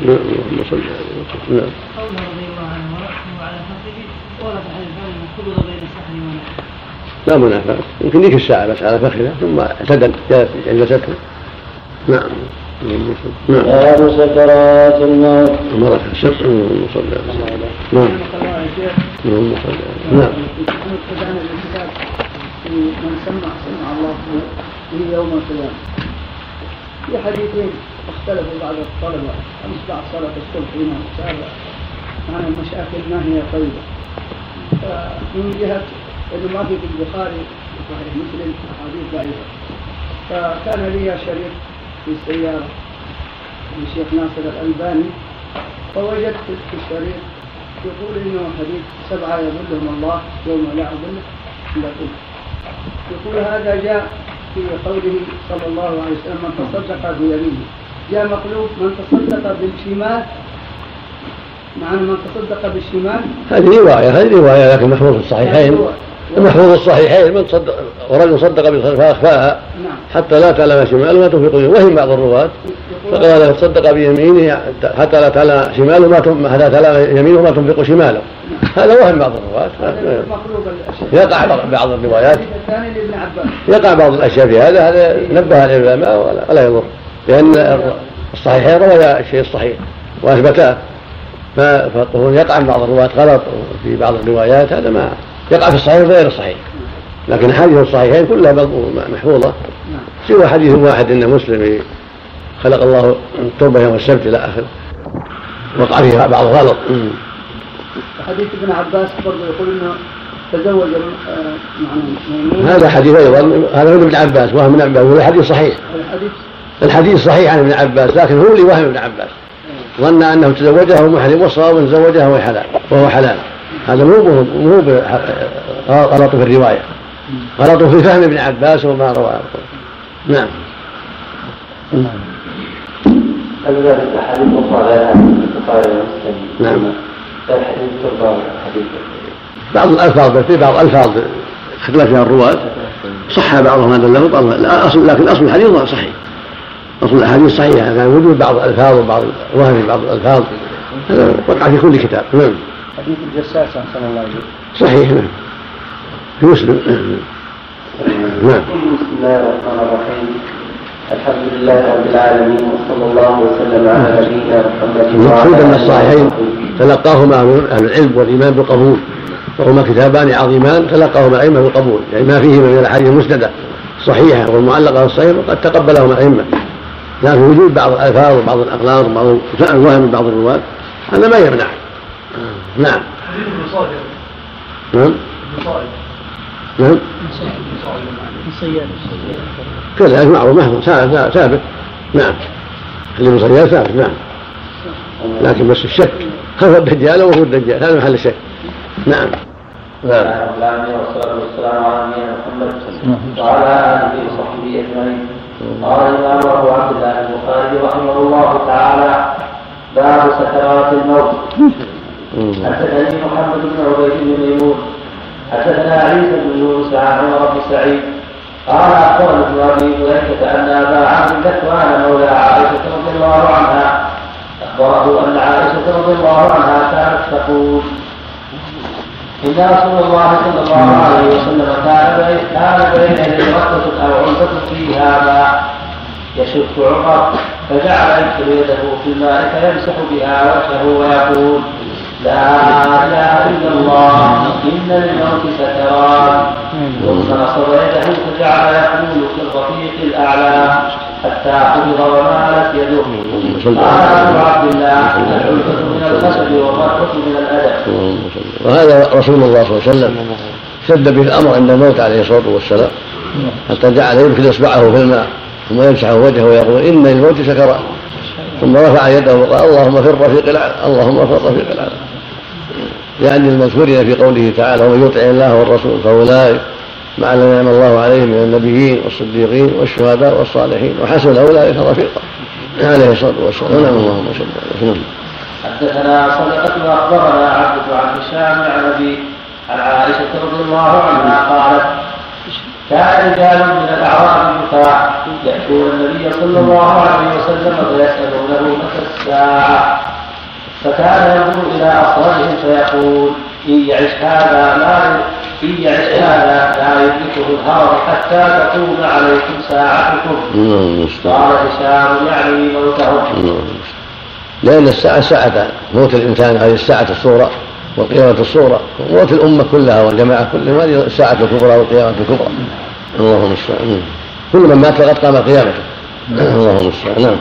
نعم اللهم صل على نعم لا منافاة يمكن ذيك الساعة بس على فخذه ثم اعتدل جلسته نعم نعم. باب سكرات الموت مرة الشرق اللهم صل على نعم. اللهم صل على نعم. من سمع سمع الله به يوم القيامة في حديثين اختلفوا بعض الطلبة. أمس بعد صلاة الصبح هنا سأل عن المشاكل ما هي طيبة. فمن جهة أنه ما في في البخاري صحيح مسلم أحاديث ضعيفة فكان لي شريك في السيارة للشيخ ناصر الألباني فوجدت في الشريط يقول إنه حديث سبعة يظلهم الله يوم لا الا ظله. يقول هذا جاء في قوله صلى الله عليه وسلم من تصدق بيمينه. جاء مقلوب من تصدق بالشمال؟ معنى من تصدق بالشمال؟ هذه رواية هذه رواية لكن محفوظ في الصحيحين. المحفوظ الصحيحين من صدق ورجل صدق بالصدقة فأخفاها نعم. حتى لا تعلم شماله ما تنفق يمينه وهم بعض الرواة. فقال تصدق بيمينه حتى لا تعلم شماله ما حتى تعلم يمينه ما تنفق شماله. هذا وهم بعض الرواة. الأشياء. يقع بعض- الروايات. يقع بعض الأشياء في هذا. هذا نبه العلماء ولا, يضر. لأن الصحيحين رويا الشيء الصحيح وأثبتاه. ف- فالطهور يقع من بعض الرواة غلط في بعض الروايات. هذا ما يقع في الصحيح وغير الصحيح. لكن حديث الصحيحين كلها محفوظة. سوى حديث واحد إن مسلم خلق الله التوبه يوم السبت إلى اخره وقع فيه بعض غلط. حديث ابن عباس برضه يقول إنه تزوج آه، هذا حديث أيضا. هذا من ابن عباس وهم ابن عباس. وهو حديث صحيح. الحديث؟ الحديث صحيح عن ابن عباس لكن هو لوهم ابن عباس. ظن أنه تزوجها محرم والصواب ان زوجها وهو حلال وهو حلال. هذا مو مو غلط في الرواية. غلط في فهم ابن عباس وما رواه. نعم. حديث غير البخاري ومسلم؟ نعم. الحديث حديث بعض الألفاظ في بعض الالفاظ اختلف فيها الرواة. صح بعضهم هذا اللفظ بعضهم لا. اصل لكن أصل الحديث صحيح. أصل الأحاديث صحيحة كان وجود بعض الألفاظ وبعض وهم بعض الألفاظ. وقع في كل كتاب. نعم. حديث الجساس أحسن الله إليك صحيح نعم. في مسلم. نعم. بسم الله الرحمن الرحيم. الحمد لله رب العالمين وصلى الله وسلم على نبينا محمد المقصود ان آله الصحيحين. تلقاهما أهل العلم والإيمان بالقبول. وهما كتابان عظيمان تلقاهما الائمه بالقبول. يعني ما فيهما من الأحاديث المسندة صحيحة والمعلقه الصحيحه وقد تقبلهما الائمه لكن وجود بعض الألفاظ وبعض الاغلاط وبعض الوهم من بعض الرواة هذا ما يمنع. نعم. نعم. نعم. كذلك معروف محفوظ ثابت نعم. اللي من صياد ثابت نعم. لكن بس الشك. هل هو الدجال أو هو الدجال هذا محل الشك. نعم. نعم. والصلاة والسلام على نبينا محمد وعلى آله وصحبه أجمعين. قال الإمام أبو عبد الله البخاري رحمه الله تعالى باب سكرات الموت. حدثني محمد بن عبيد بن ميمون. حدثنا عيسى بن يونس عن عمر بن سعيد. قال اخبرني ابن أبي مليكه أن أبا عبد ذكوان مولى عائشة رضي الله عنها. أخبره أن عائشة رضي الله عنها كانت تقول إن رسول الله صلى الله عليه وسلم كان كان بين يدي ركبة أو عنبة فيها ماء يشك عمر فجعل يدخل يده في الماء فيمسح بها وجهه ويقول لا إله إلا الله إن للموت سكرات ثم نصب يده فجعل يقول في الرفيق الأعلى حتى قبض ومالت يده. قال أبو عبد الله العلفة من الخشب والركبه من الأدب. وهذا رسول الله صلى الله عليه وسلم شد به الأمر عند الموت عليه الصلاة والسلام حتى جعل يدخل اصبعه في الماء ثم يمسح وجهه ويقول إن للموت سكرات ثم رفع يده وقال اللهم في الرفيق الاعلى اللهم في الرفيق الاعلى يعني المذكورين في قوله تعالى ومن يطع الله والرسول فأولئك مع الذين أنعم الله عليهم من النبيين والصديقين والشهداء والصالحين وحسن أولئك رفيقا. عليه الصلاة والسلام. نعم. اللهم صل على وسلم حدثنا صدقة أخبرنا عبد عن هشام عن أبي عن عائشة رضي الله عنها قالت كان رجال من الأعراب جفاة يأتون النبي صلى الله عليه وسلم فيسألونه متى الساعة. فكان ينظر إلى أصابهم فيقول إن يعش هذا لا إن يعش هذا لا يدركه الهرم حتى تقوم عليكم ساعتكم. قال هشام يعني موتهم. لأن الساعة ساعتان موت الإنسان هذه الساعة الصورة والقيامة الصورة وموت الأمة كلها والجماعة كلها هذه الساعة الكبرى والقيامة الكبرى. اللهم المستعان كل من مات فقد قام قيامته. اللهم المستعان نعم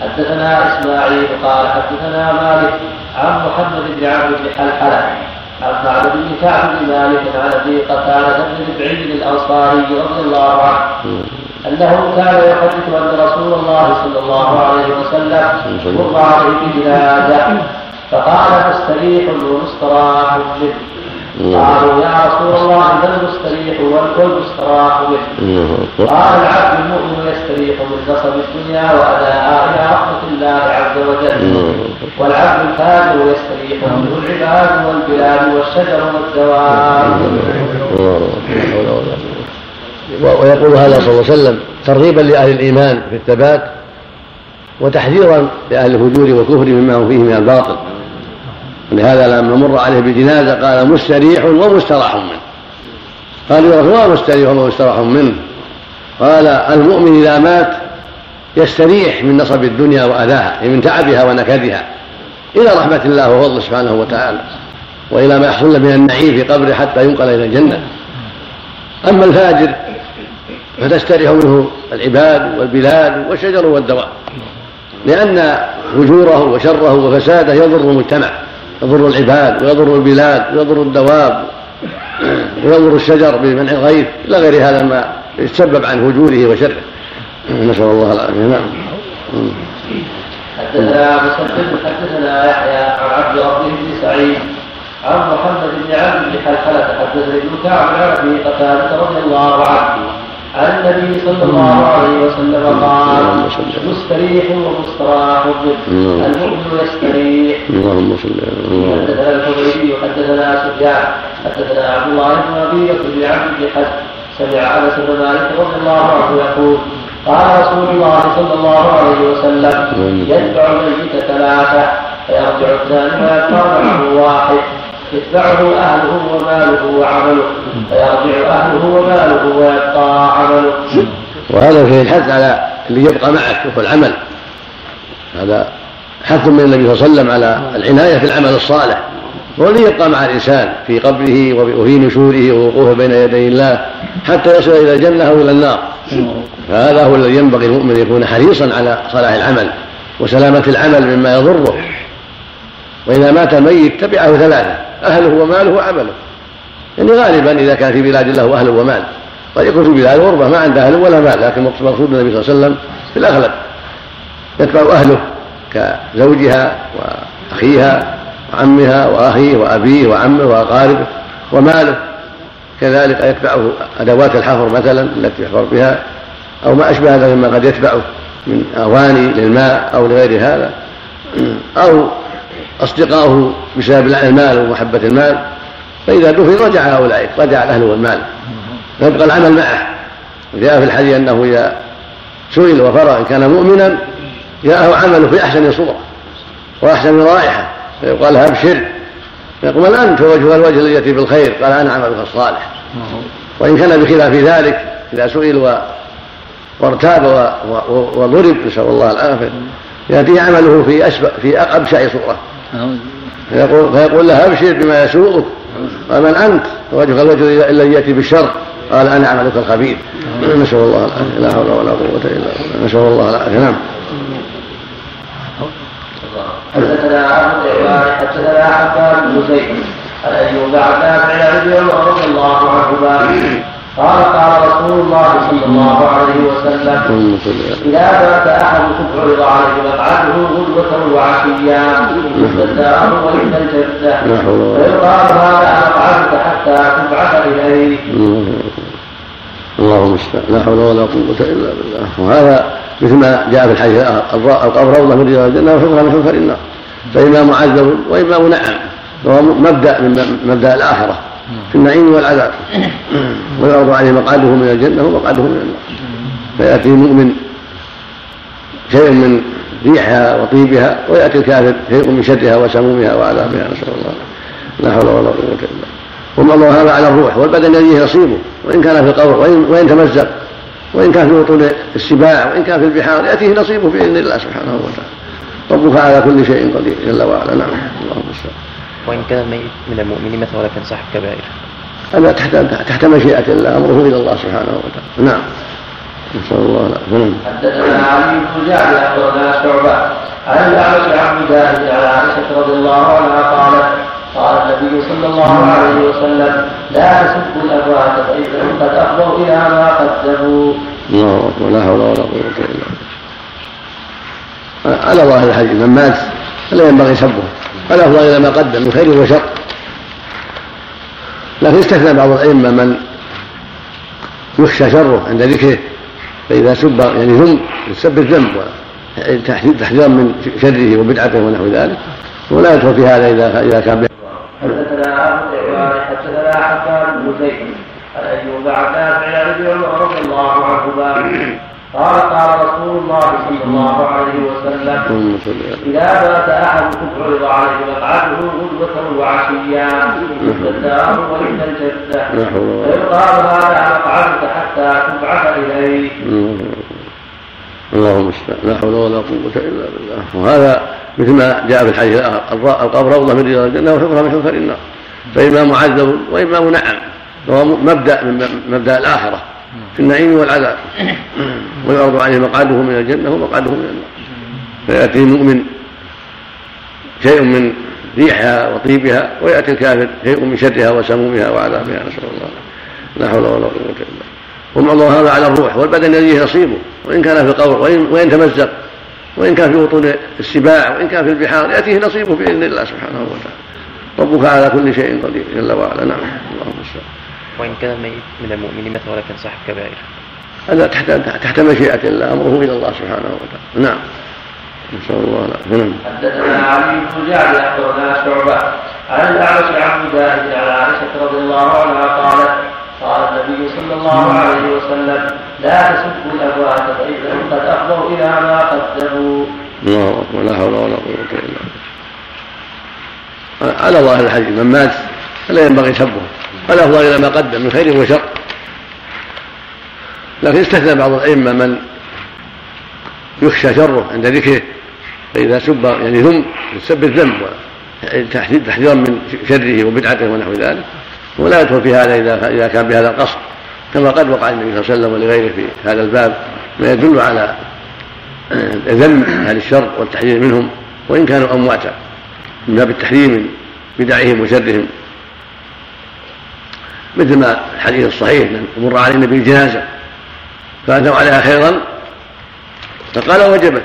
حدثنا إسماعيل قال حدثنا مالك عن محمد بن عبد بن حلحلة عن معبد بن كعب بن مالك عن أبي قتادة بن ربعي الأنصاري رضي الله عنه أنه كان يحدث أن رسول الله صلى الله عليه وسلم مر عليه بجنازه فقال مستريح ومستراح منه قالوا يا رسول الله من المستريح والمستراح به قال العبد المؤمن يستريح من نصب الدنيا وأداء إلى رحمة الله عز وجل. والعبد الفاجر يستريح منه العباد والبلاد والشجر والدواب ويقول هذا صلى الله عليه وسلم ترغيبا لأهل الإيمان في الثبات وتحذيرا لأهل الفجور والكفر مما هم فيه من الباطل. ولهذا لما مر عليه بالجنازة قال مستريح ومستراح منه. قال يا رسول مستريح ومستراح منه. قال المؤمن إذا مات يستريح من نصب الدنيا وأذاها من تعبها ونكدها إلى رحمة الله وفضله سبحانه وتعالى. وإلى ما يحصل من النعيم في قبره حتى ينقل إلى الجنة. أما الفاجر فتستريح منه العباد والبلاد والشجر والدواب لأن فجوره وشره وفساده يضر المجتمع. يضر العباد ويضر البلاد ويضر الدواب ويضر الشجر بمنع الغيث إلى غير هذا ما يتسبب عن فجوره وشره. نسأل الله العافية. نعم. حدثنا مسدد حدثنا يحيى عن عبد ربه بن سعيد عن محمد بن عبد بن حلحلة حدثني ابن كعب عن ابي قتادة رضي الله عنه. عن النبي صلى الله عليه وسلم قال مستريح ومستراح. المؤمن يستريح. اللهم صل حدثنا الحميدي وحدثنا سفيان حدثنا عبد الله بن أبي بكر بن عبد بن سمع أنس بن مالك رضي الله عنه يقول قال رسول الله صلى الله عليه وسلم يتبع الميت ثلاثة فيرجع الثاني معه واحد. يتبعه أهله وماله وعمله. فيرجع أهله وماله ويبقى عمله. وهذا فيه الحث على اللي يبقى معك وهو العمل. هذا حث من النبي صلى الله عليه وسلم على العناية في العمل الصالح. هو يبقى مع الإنسان في قبره وفي نشوره ووقوفه بين يدي الله حتى يصل إلى الجنة أو إلى النار. فهذا هو الذي ينبغي المؤمن يكون حريصا على صلاح العمل وسلامة العمل مما يضره. وإذا مات الميت تبعه ثلاثة أهله وماله وعمله. يعني غالبا إذا كان في بلاد له أهل ومال. قد يكون في بلاد غربة ما عنده أهل ولا مال لكن مقصود النبي صلى الله عليه وسلم في الأغلب. يتبع أهله كزوجها وأخيها وعمها وأخيه وأبيه وعمه وأقاربه وماله. كذلك يتبعه أدوات الحفر مثلا التي يحفر بها أو ما أشبه هذا مما قد يتبعه من أواني للماء أو لغير هذا. أو أصدقاؤه بسبب المال ومحبة المال فإذا دفن رجع هؤلاء رجع الأهل والمال. فيبقى العمل معه. وجاء في الحديث أنه إذا سئل وفرغ إن كان مؤمنا جاءه عمله في أحسن صورة وأحسن رائحة. فيقال أبشر. فيقول أنت وجه الوجه الذي يأتي بالخير؟ قال أنا عملك الصالح. وإن كان بخلاف ذلك إذا سئل وارتاب وضرب نسأل الله العافية يأتيه عمله في أسبق في أبشع صورة. فيقول, فيقول له ابشر بما يسوءك قال من أنت؟ وجهك الوجه الذي يأتي بالشر. قال أنا عملك الخبيث نسأل الله العافية. لا حول ولا قوة إلا بالله. نسأل الله العافية. نعم. حدثنا العباد حدثنا حبان بن زيد عن ايوب عن نافع عن ابن عمر رضي الله عنهما. قال قال رسول الله صلى الله عليه وسلم إذا مات أحدكم عرض عليه مقعده غدوة وعشيا فالدار وإن الجنة. فيقال هذا مقعدك حتى تبعث إليه. اللهم المستعان. لا حول ولا قوة إلا بالله. وهذا مثل ما جاء في الحديث القبر روضة من رياض الجنة وحفظها من حفر النار فإما معذب وإما منعم وهو مبدأ من مبدأ الآخرة. في النعيم والعذاب. ويعرض عليه مقعده من الجنة ومقعده من النار. فيأتي المؤمن شيء من ريحها وطيبها ويأتي الكافر شيء من شرها وسمومها وعذابها. نسأل الله لا حول ولا قوة إلا بالله. الله هذا على الروح والبدن يليه نصيبه وإن كان في القبر وإن, وإن تمزق وإن كان في بطون السباع وإن كان في البحار يأتيه نصيبه بإذن الله سبحانه وتعالى. ربك على كل شيء قدير جل وعلا. نعم. اللهم المستعان وإن كان الميت من المؤمنين مثلا ولكن صاحب كبائر. هذا تحت تحت مشيئة الله أمره إلى الله سبحانه وتعالى. نعم. نسأل الله العافية. حدثنا علي بن جعفر أخبرنا شعبة. عن الأعمش عن مجاهد على عائشة رضي الله عنها قالت قال النبي صلى الله عليه وسلم لا تسبوا الأموات فإنهم قد أفضوا إلى ما قدموا. الله أكبر. لا حول ولا قوة إلا بالله. على ظاهر الحديث من مات فلا ينبغي سبه. الأفضل إلى ما قدم. من خير وشر. لكن استثنى بعض الأئمة من يخشى شره عند ذكره. فإذا سب يعني ذم يسب الذنب تحذيرا من شره وبدعته ونحو ذلك. ولا يدخل في هذا إذا إذا كان حدثنا أبو حدثنا حسان بن زيد عن أيوب عن نافع عن ابن عمر رضي الله عنهما. قال قال رسول الله صلى الله عليه وسلم إذا مات أحدكم عرض عليه مقعده غدوة وعشيا فالدار وإن الجدة فيقال هذا مقعدك حتى تبعث إليه. اللهم المستعان لا حول ولا قوة إلا بالله. وهذا مثل ما جاء في الحديث الآخر القبر روضة من رياض الجنة وحفرة من حفر النار. فإما معذب وإما منعم وهو مبدأ من مبدأ الآخرة. في النعيم والعذاب. ويعرض عليه مقعده من الجنة ومقعده من النار. فيأتي المؤمن شيء من ريحها وطيبها ويأتي الكافر شيء من شرها وسمومها وعذابها. نسأل الله لا حول ولا قوة إلا بالله. ثم الله هذا على الروح والبدن يليه نصيبه وإن كان في القبر وإن, وإن تمزق وإن كان في بطون السباع وإن كان في البحار يأتيه نصيبه بإذن الله سبحانه وتعالى. ربك على كل شيء قدير جل وعلا. نعم. اللهم المستعان وإن كان الميت من المؤمنين مثلا ولكن صاحب كبائر. هذا تحت تحت مشيئة الله أمره إلى الله سبحانه وتعالى. نعم. نسأل الله العافية. نعم. حدثنا علي بن جعفر أخبرنا شعبة. عن الأعمش عن مجاهد عن عائشة رضي الله عنها قالت قال النبي صلى الله عليه وسلم لا تسبوا الأموات فإنهم قد أفضوا إلى ما قدموا. الله أكبر. لا حول ولا قوة إلا بالله. على ظاهر الحديث من مات فلا ينبغي سبه. الافضل إلى ما قدم من خير وشر. لكن استثنى بعض الأئمة من يخشى شره عند ذكره فإذا سب يعني ذم يسب الذنب تحذيرا من شره وبدعته ونحو ذلك. ولا يدخل في هذا اذا إذا كان بهذا القصد. كما قد وقع النبي صلى الله عليه وسلم ولغيره في هذا الباب ما يدل على ذم أهل الشر والتحذير منهم وإن كانوا أمواتا من باب التحذير من بدعهم وشرهم. مثل ما الحديث الصحيح مر على النبي الجنازه فاتوا عليها خيرا. فقال وجبت.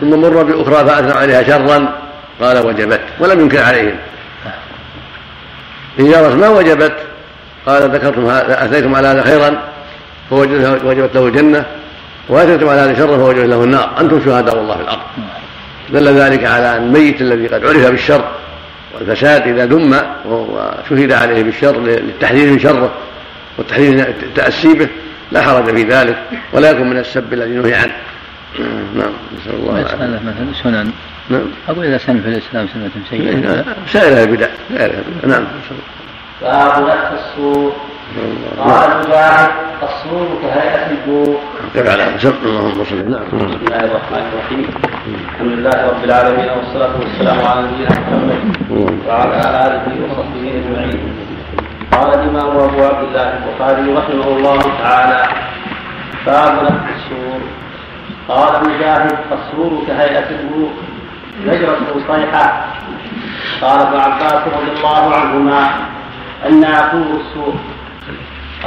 ثم مر بأخرى فاتوا عليها شرا. قال وجبت. ولم ينكر عليهم. يا ما وجبت قال ذكرتم أتيتم على هذا خيرا فوجبت له الجنة. وأتيتم على هذا شرا فوجبت له النار. أنتم شهداء الله في الأرض. دل ذلك على الميت الذي قد عرف بالشر. والفساد إذا ذم وشهد عليه بالشر للتحذير من شره والتحذير من التأسي به لا حرج في ذلك ولا يكون من السب الذي نهي عنه. نعم نسأل الله العافية. مثلا سنن؟ نعم. أقول إذا سن في الإسلام سنة سيئة سائر البدع سائر البدع نعم باب نفخ الصور قال مجاهد الصور كهيئة البوق كيف على اللهم صل نعم. بسم الله الرحمن الرحيم. الحمد لله رب العالمين والصلاة والسلام على نبينا محمد وعلى آله وصحبه أجمعين. قال الإمام أبو عبد الله البخاري رحمه الله تعالى باب نفخ الصور قال مجاهد الصور كهيئة البوق نجرة صيحة قال ابن عباس رضي الله عنهما الناقور السور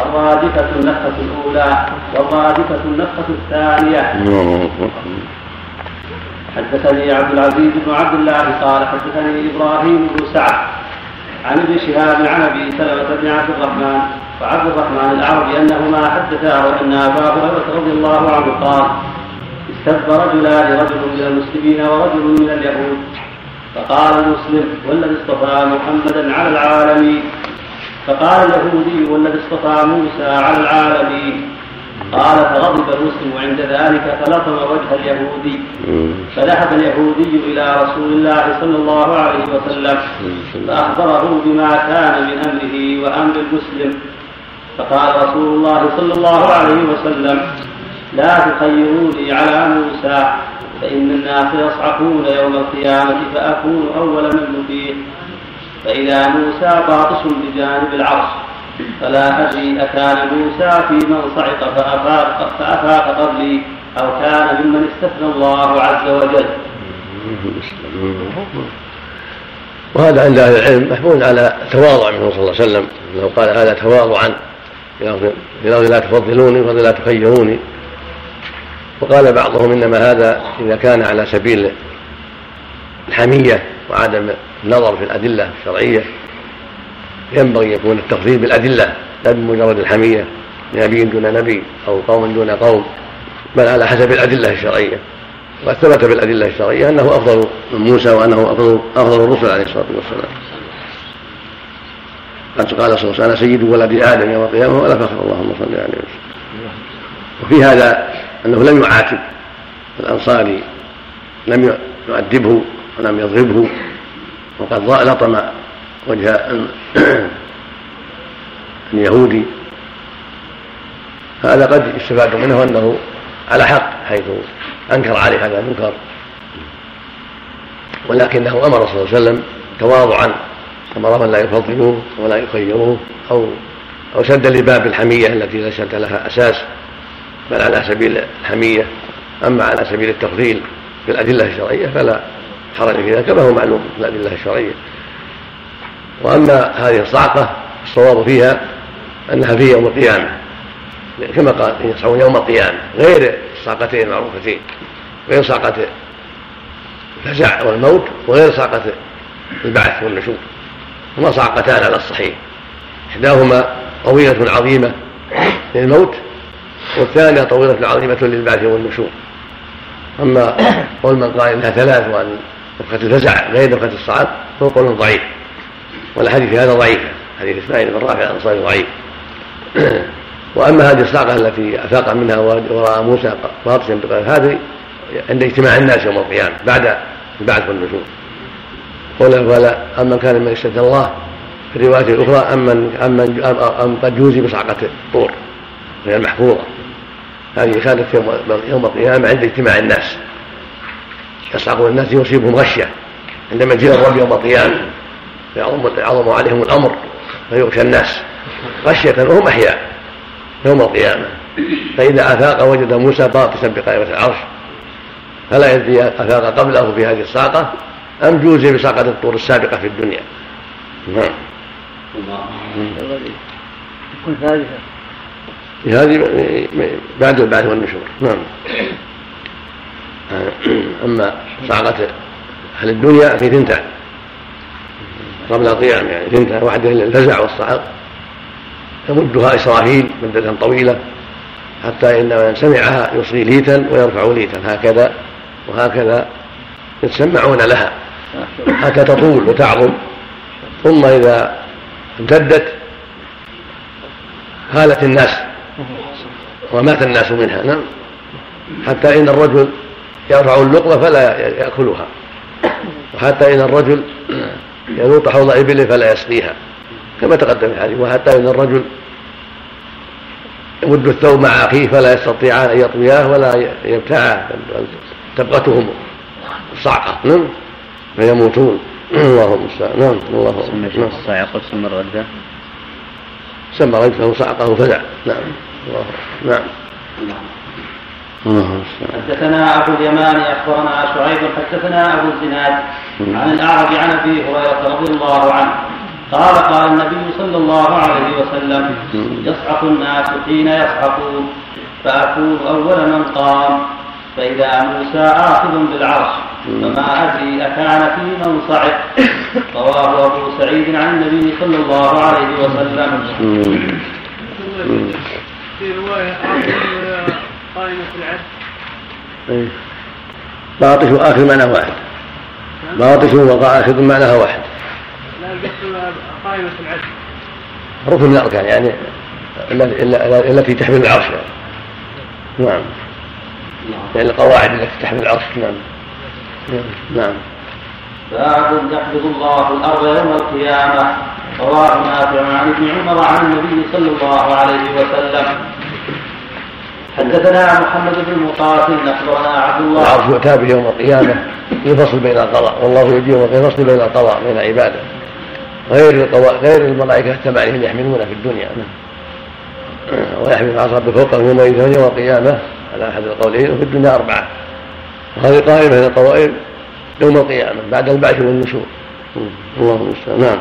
الرادفة النفخة الأولى والرادفة النفخة الثانية. حدثني عبد العزيز بن عبد الله قال حدثني إبراهيم بن سعد عن ابن شهاب عن أبي سلمة بن عبد الرحمن وعبد الرحمن الاعرج أنهما حدثاه أن أبا هريرة رضي الله عنه قال استب رجلان رجل من المسلمين ورجل من اليهود. فقال المسلم والذي اصطفى محمدا على العالمين. فقال اليهودي والذي اصطفى موسى على العالمين قال فغضب المسلم عند ذلك فلطم وجه اليهودي. فذهب اليهودي إلى رسول الله صلى الله عليه وسلم فأخبره بما كان من أمره وأمر المسلم. فقال رسول الله صلى الله عليه وسلم لا تخيروني على موسى فإن الناس يصعقون يوم القيامة فأكون أول من نفيق فإذا موسى باطش بجانب العرش فلا أدري أكان موسى في من صعق فأفاق, فأفاق قبلي أو كان ممن استثنى الله عز وجل. وهذا عند أهل العلم محمول على تواضع منه صلى الله عليه وسلم. انه قال هذا تواضعا في لفظ لا تفضلوني وفضل لا تخيروني. وقال بعضهم إنما هذا إذا كان على سبيل الحمية. وعدم النظر في الأدلة الشرعية ينبغي يكون التفضيل بالأدلة لا بمجرد الحمية نبي دون نبي أو قوم دون قوم بل على حسب الأدلة الشرعية. وقد ثبت بالادله الشرعية أنه أفضل من موسى وأنه أفضل أفضل الرسل عليه الصلاة والسلام. قد قال صلى الله عليه وسلم أنا سيد ولد آدم يوم القيامة ولا فخر. اللهم صل عليه وسلم. وفي هذا أنه لم يعاتب الأنصاري لم يؤدبه. ولم يضربه وقد لطم وجه اليهودي. هذا قد يستفاد منه أنه على حق حيث أنكر عليه هذا المنكر. ولكنه أمر صلى الله عليه وسلم تواضعا. أمر من لا يفضلوه ولا يخيروه أو أو سد لباب الحمية التي ليست لها أساس بل على سبيل الحمية. أما على سبيل التفضيل في الأدلة الشرعية فلا. حرج في ذلك كما هو معلوم في الادله الشرعية. وأما هذه الصعقة الصواب فيها أنها في يوم القيامة. كما قال يصعون يوم القيامة غير الصعقتين المعروفتين غير صعقة الفزع والموت وغير صعقة البعث والنشور. هما صعقتان على الصحيح. إحداهما طويلة عظيمة للموت والثانية طويلة عظيمة للبعث والنشور. أما قول من قال إنها ثلاث وأن نفخه الفزع غير نفخه الصعق فهو قول ضعيف. والحديث هذا ضعيف حديث إسماعيل بن رافع الانصاري ضعيف. وأما هذه الصعقه التي أفاق منها وراى موسى باطشا بقال هذه عند اجتماع الناس يوم القيامة بعد البعث والنشور ولا أما كان من استثنى الله في الرواية الأخرى اما أم, أم قد جوزي بصعقه الطور وهي المحفوظة. هذه كانت يوم القيامة عند اجتماع الناس. يصعقون الناس يصيبهم غشه عندما يجيء الرب يوم القيامة فيعظم عليهم الأمر فيغشى الناس. غشية وهم أحياء يوم القيامة. فإذا آفاق وجد موسى باطشا بقائمة العرش. فلا يدري آفاق قبله في هذه الصاقه أم جوزي بصاقه الطور السابقة في الدنيا. نعم. هذه بعد البعث والنشور نعم. أما صاقه أهل الدنيا في ثنتان قبل القيام يعني ثنتان واحدة للفزع والصعق. يمدها إسرافيل مده طويلة. حتى إن من سمعها يصغي ليتا ويرفع ليتا. هكذا وهكذا يتسمعون لها. حتى تطول وتعظم. ثم إذا امتدت هالت الناس ومات الناس منها. نعم. حتى إن الرجل يرفع اللقمة فلا يأكلها. وحتى إن الرجل يلوط حوض ابله فلا يسقيها. كما تقدم الحديث. وحتى إن الرجل يمد الثوب مع أخيه فلا يستطيعان أن يطوياه ولا يبتاعا تبغتهم الصعقه نعم. فيموتون. الله المستعان نعم. الله نعم. الصاعقه سمى الردة سمى رجله صعقه فزع. نعم. الله نعم. حدثنا ابو اليمان أخبرنا شعيب حدثنا أبو الزناد عن الأعرج عن أبي هريرة رضي الله عنه. قال قال النبي صلى الله عليه وسلم يصعق الناس حين يصعقون فأكون أول من قام. فإذا موسى آخذ بالعرش فما أدري أكان في من صعق. رواه أبو سعيد عن النبي صلى الله عليه وسلم. في رواية قائمة العرش إيه. باطش واخر معناه واحد. باطش واخذ معناها واحد. لا القصد قائمة العرش ركن من الاركان يعني التي تحمل العرش. يعني نعم لأن القواعد التي تحمل العرش. نعم. نعم. باب يقبض الله الأرض يوم القيامة. رواه نافع عن ابن عمر عن النبي صلى الله عليه وسلم. حدثنا محمد بن مقاتل اخبرنا عبد الله. العرش يؤتى به يوم القيامة يفصل بين القضاء والله يجي يوم القيامة يفصل بين القضاء بين عباده. غير القضاء غير الملائكة الثمانية يحملون في الدنيا. ويحمل العرش فوقه يومئذ يوم القيامة. على أحد القولين وفي الدنيا أربعة. وهذه قائمة من القوائم يوم القيامة بعد البعث والنشور. الله المستعان نعم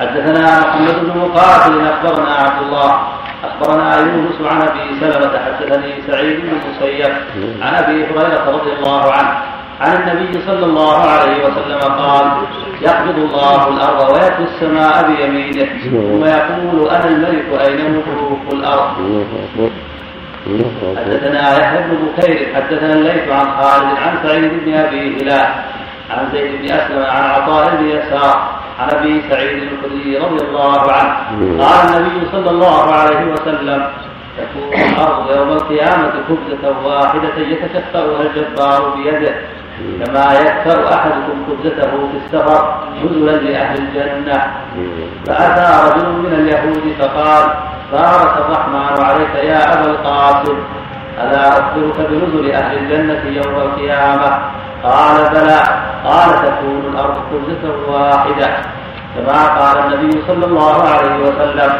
حدثنا محمد بن مقاتل أخبرنا عبد الله. أخبرنا يونس عن أبي سلمة حدثني سعيد بن المسيب عن أبي هريرة رضي الله عنه عن النبي صلى الله عليه وسلم قال يقبض الله الأرض ويأتي السماء بيمينه ثم يقول أنا الملك أين ملوك الأرض؟ حدثنا يحيى بن بكير حدثنا الليث عن خالد عن سعيد بن أبي هلال عن زيد بن أسلم عن عطاء بن يسار عن أبي سعيد الخدري رضي الله عنه. قال النبي صلى الله عليه وسلم تكون الأرض يوم القيامة خبزه واحدة يتكفاها الجبار بيده. كما يكثر أحدكم خبزته في السفر نزلا لأهل الجنة. فأتى رجل من اليهود فقال بارك الرحمن عليك يا أبا القاسم. ألا أخبرك بنزل أهل الجنة يوم القيامة؟ قال بلى. قال تكون الأرض خبزه واحدة. كما قال النبي صلى الله عليه وسلم.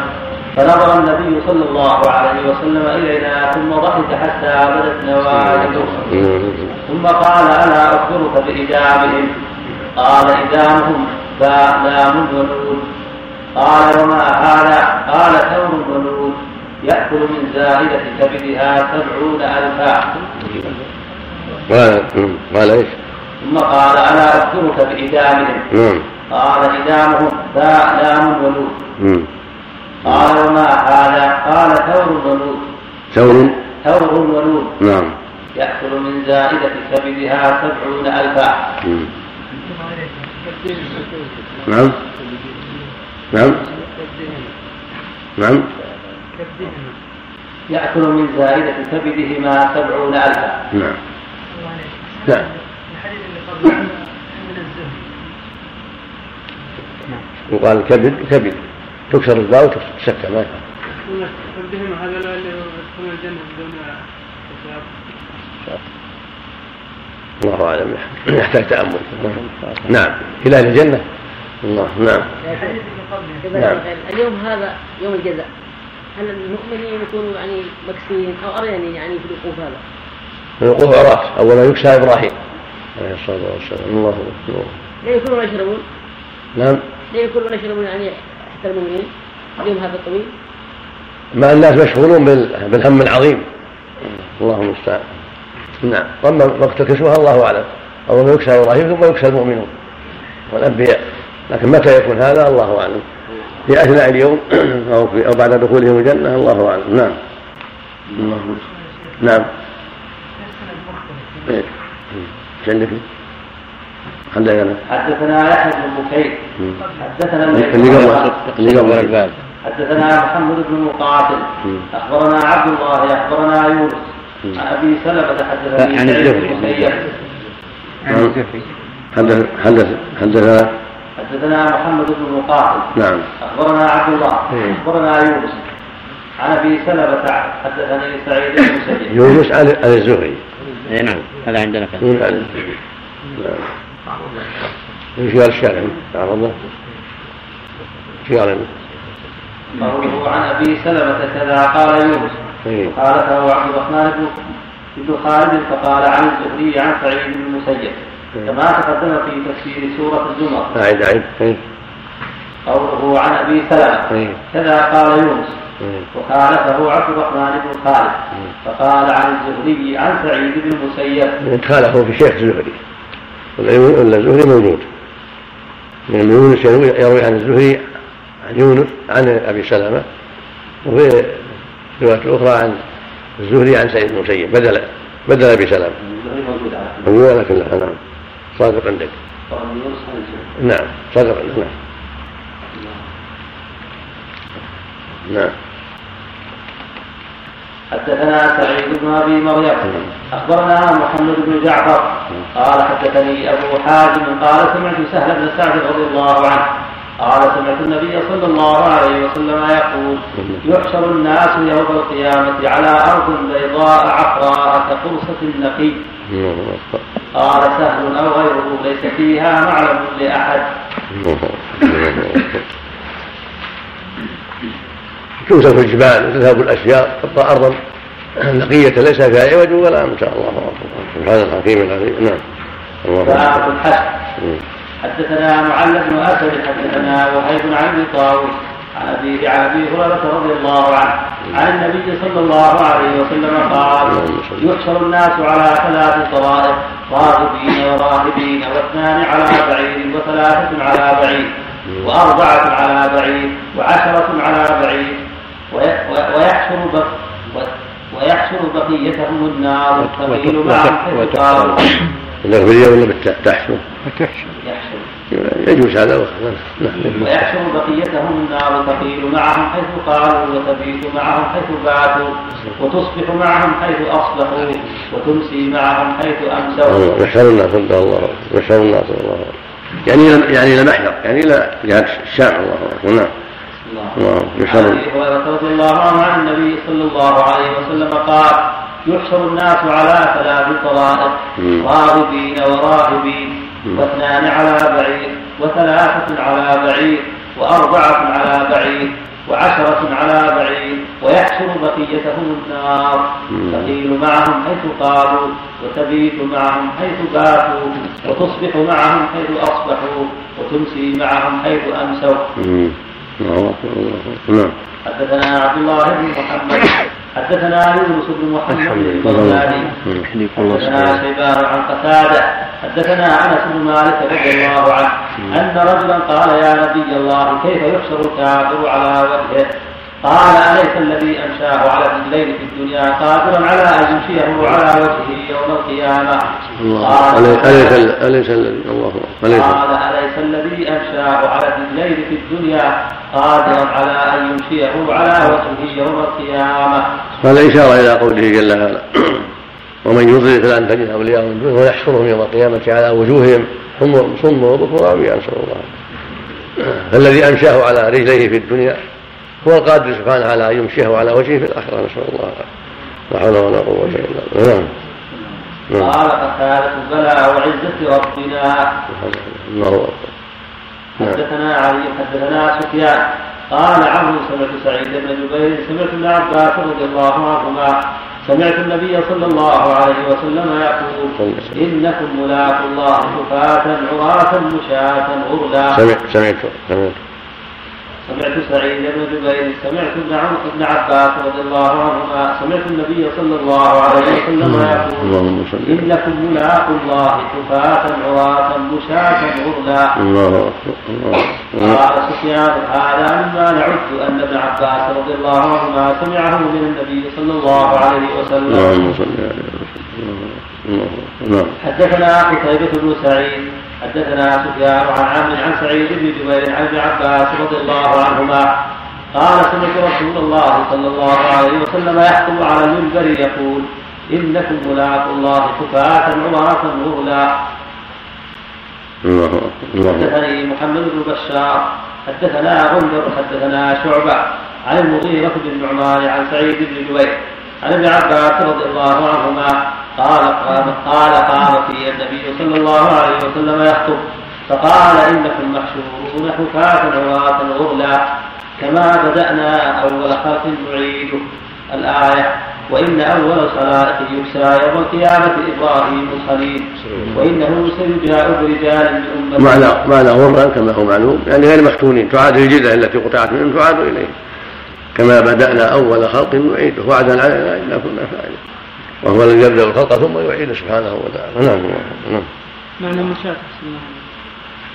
فنظر النبي صلى الله عليه وسلم إلينا ثم ضحك حتى بدت نواجذه. ثم قال ألا أخبرك بإجابهم؟ قال إجابهم لام ونون قال وما هذا؟ قال ثور ونون يأكل من زائدة كبدها سبعون ألفا. قال قال إيش؟ ثم قال ألا أخبرك بإدامهم؟ نعم. قال إدامهم باء لام ونون مم. قال وما هذا؟ قال ثور ونون ثور؟ ثور ونون نعم. يأكل من زائدة كبدها سبعون ألفا. مم. نعم. نعم. نعم. يأكل من زائدة كبدهما سبعون ألفا. نعم. نعم. يقال الكبد كبد تكسر الباء وتسكر ما هذا اللي يدخلون الجنة بدون الله أعلم. يحتاج تأمل. نعم. إلى أهل الجنة؟ الله نعم. نعم. اليوم هذا يوم الجزاء. هل المؤمنين يكونوا يعني مكسوين أو اريني يعني في الوقوف هذا؟ الوقوف عراس أولا يكسى إبراهيم عليه الصلاة والسلام. الله اكبر لا يكونون يشربون؟ نعم لا يكونون يشربون يعني حتى المؤمنين؟ اليوم هذا الطويل مع الناس مشغولون بال- بالهم العظيم. الله المستعان. نعم. واما وقت كسوها الله أعلم. أولا يكسى إبراهيم ثم يكسى المؤمنون والأنبياء. لكن متى يكون هذا؟ الله أعلم. في اثناء اليوم أو في أو بعد دخولهم الجنة الله أعلم. نعم. الله. نعم. إيه. إيش عندك؟ عندنا حدثنا يحيى بن بكير حدثنا اللي قبل؟ اللي قبل؟ الباب حدثنا محمد بن مقاتل. أخبرنا عبد الله أخبرنا يونس. عن أبي سلمة حدثني. عن الزهري. حدث حدث حدثنا حدثنا محمد بن مقاتل. نعم. أخبرنا عبد الله. مم. أخبرنا يونس. عن أبي سلمة حدثني سعيد بن المسيب يونس عن عن الزهري. اي نعم. هذا عندنا كان يونس عن نعم. إيش قال الشافعي تعرضه إيش قال قوله عن أبي سلمة كذا قال يونس. إيه. خالفه عبد الرحمن بن بن خالد فقال عن الزهري عن سعيد بن المسيب. كما تقدم في تفسير سورة الزمر أعد أعد إيه. قوله عن أبي سلمة. إيه. كذا قال يونس. إيه. وخالفه عبد الرحمن بن خالد. فقال عن الزهري عن سعيد بن المسيب. ادخاله في شيخ الزهري. ولا الزهري موجود. من يونس يروي, عن الزهري عن يونس عن أبي سلمة. وفي رواية أخرى عن الزهري عن سعيد بن المسيب. بدل بدل أبي سلمة. الزهري موجود على لا نعم. صادق عندك. نعم صادق عندك نعم. نعم. حدثنا سعيد بن أبي مريم. أخبرنا محمد بن جعفر. قال حدثني أبو حازم قال سمعت سهل بن سعد رضي الله عنه. قال سمعت النبي صلى الله عليه وسلم يقول يحشر الناس يوم القيامة على أرض بيضاء عفراء كقرصة النقي. قال سهل أو غيره ليس فيها معلم لأحد. توسف الجبال وتذهب الاشجار تبقى ارضا نقية ليس فيها عوج ولا إن شاء الله. سبحان الحكيم العليم نعم. الله الحشر حدثنا معل بن أسد حدثنا وهيب عن طاووس. عن ابي عن أبي هريرة رضي الله عنه. عن النبي صلى الله عليه وسلم قال يحشر الناس على ثلاث طرائق راغبين وراهبين واثنان على بعير وثلاثة على بعير وأربعة على بعير وعشرة على بعير ويحشر بق ويحشر بقيتهم النار تغيل معهم حيث قالوا. بالياء ولا بالتاء تحشر. يحشر. يجوز هذا نعم. ويحشر بقيتهم النار تقيل معهم حيث قالوا وتبيت معهم حيث باتوا وتصبح معهم حيث أصبحوا وتمسي معهم حيث أمسوا. يحشر الناس الله يحشر الناس الله يعني يعني إلى محشر يعني إلى جهه الشام الله اكبر نعم. الله يحشر عن أبي هريرة رضي الله عنه عن النبي صلى الله عليه وسلم قال يحشر الناس على ثلاث طرائق. راغبين وراهبين. واثنان على بعير وثلاثة على بعير وأربعة على بعير وعشرة على بعير ويحشر بقيتهم النار. تقيل معهم حيث قالوا وتبيت معهم حيث باتوا وتصبح معهم حيث أصبحوا وتمسي معهم حيث أمسوا. الله الله نعم. حدثنا عبد الله بن محمد. حدثنا يونس بن محمد البغدادي حدثنا شيبان عن قتادة. حدثنا أنس بن مالك رضي الله عنه. أن رجلا قال يا نبي الله كيف يحشر الكافر على وجهه؟ قال أليس الذي أنشاه على رجلين في الدنيا قادرا على أن يمشيه على وجهه يوم القيامة؟ قال أليس أليس الذي الله. أليس قال أليس الذي أنشاه على الرجلين في الدنيا قادرا على أن يمشيه على وجهه يوم القيامة؟ هذا إشارة إلى قوله جل وعلا ومن يضلل فلن تجد أولياء من دونه ويحشرهم يوم القيامة على وجوههم صم صم وبكم عمياء نسأل الله فالذي أنشاه على رجليه في الدنيا هو القادر سبحانه على أن يمشيه على وجهه في الآخرة نسأل الله لا حول ولا قوة إلا بالله. نعم. نعم. قال قتادة بلى وعزة ربنا. الله أكبر. نعم. حدثنا علي حدثنا سفيان. قال عمرو سمعت سعيد بن جبير سمعت ابن عباس رضي الله عنهما. سمعت النبي صلى الله عليه وسلم يقول إنكم ملاقوا الله حفاة عراة مشاة غرلا سمعت سمعت سمعت. سمعت سعيد بن جبير سمعت ابن عمرو بن عباس رضي الله عنهما سمعت النبي صلى الله عليه وسلم يقول إنكم ملاقوا الله حفاة عراة مشاة غرلا الله قال سفيان هذا مما نعد أن ابن عباس رضي الله عنهما سمعه من النبي صلى الله عليه وسلم. اللهم صل على وسلم الله حدثنا قتيبة بن سعيد حدثنا سفيان عن عم عن سعيد بن جبير عن ابن عباس رضي الله عنهما قال سمعت رسول الله صلى الله عليه وسلم يحكم على المنبر يقول إنكم ملاقوا الله حفاة عراة غرلا الله. حدثني محمد بن بشار حدثنا غندر حدثنا شعبة عن المغيرة بن النعمان عن سعيد بن جبير عن ابن عباس رضي الله عنهما قال قام قال قام في النبي صلى الله عليه وسلم يخطب فقال إنكم محشورون حفاة عراة غرلا كما بدأنا أول خلق نعيده الآية وإن أول صلاة يكسى يوم القيامة إبراهيم الخليل وإنه سيجاء برجال من أمته معنى معنى غرا كما هو معلوم يعني غير مفتونين تعاد الجدة التي قطعت منهم تعاد إليه. كما بدأنا أول خلق نعيده وعدا علينا إنا كنا فاعلين. وهو الذي يبدأ الخلق ثم يعيده سبحانه وتعالى. نعم نعم معنى مشاة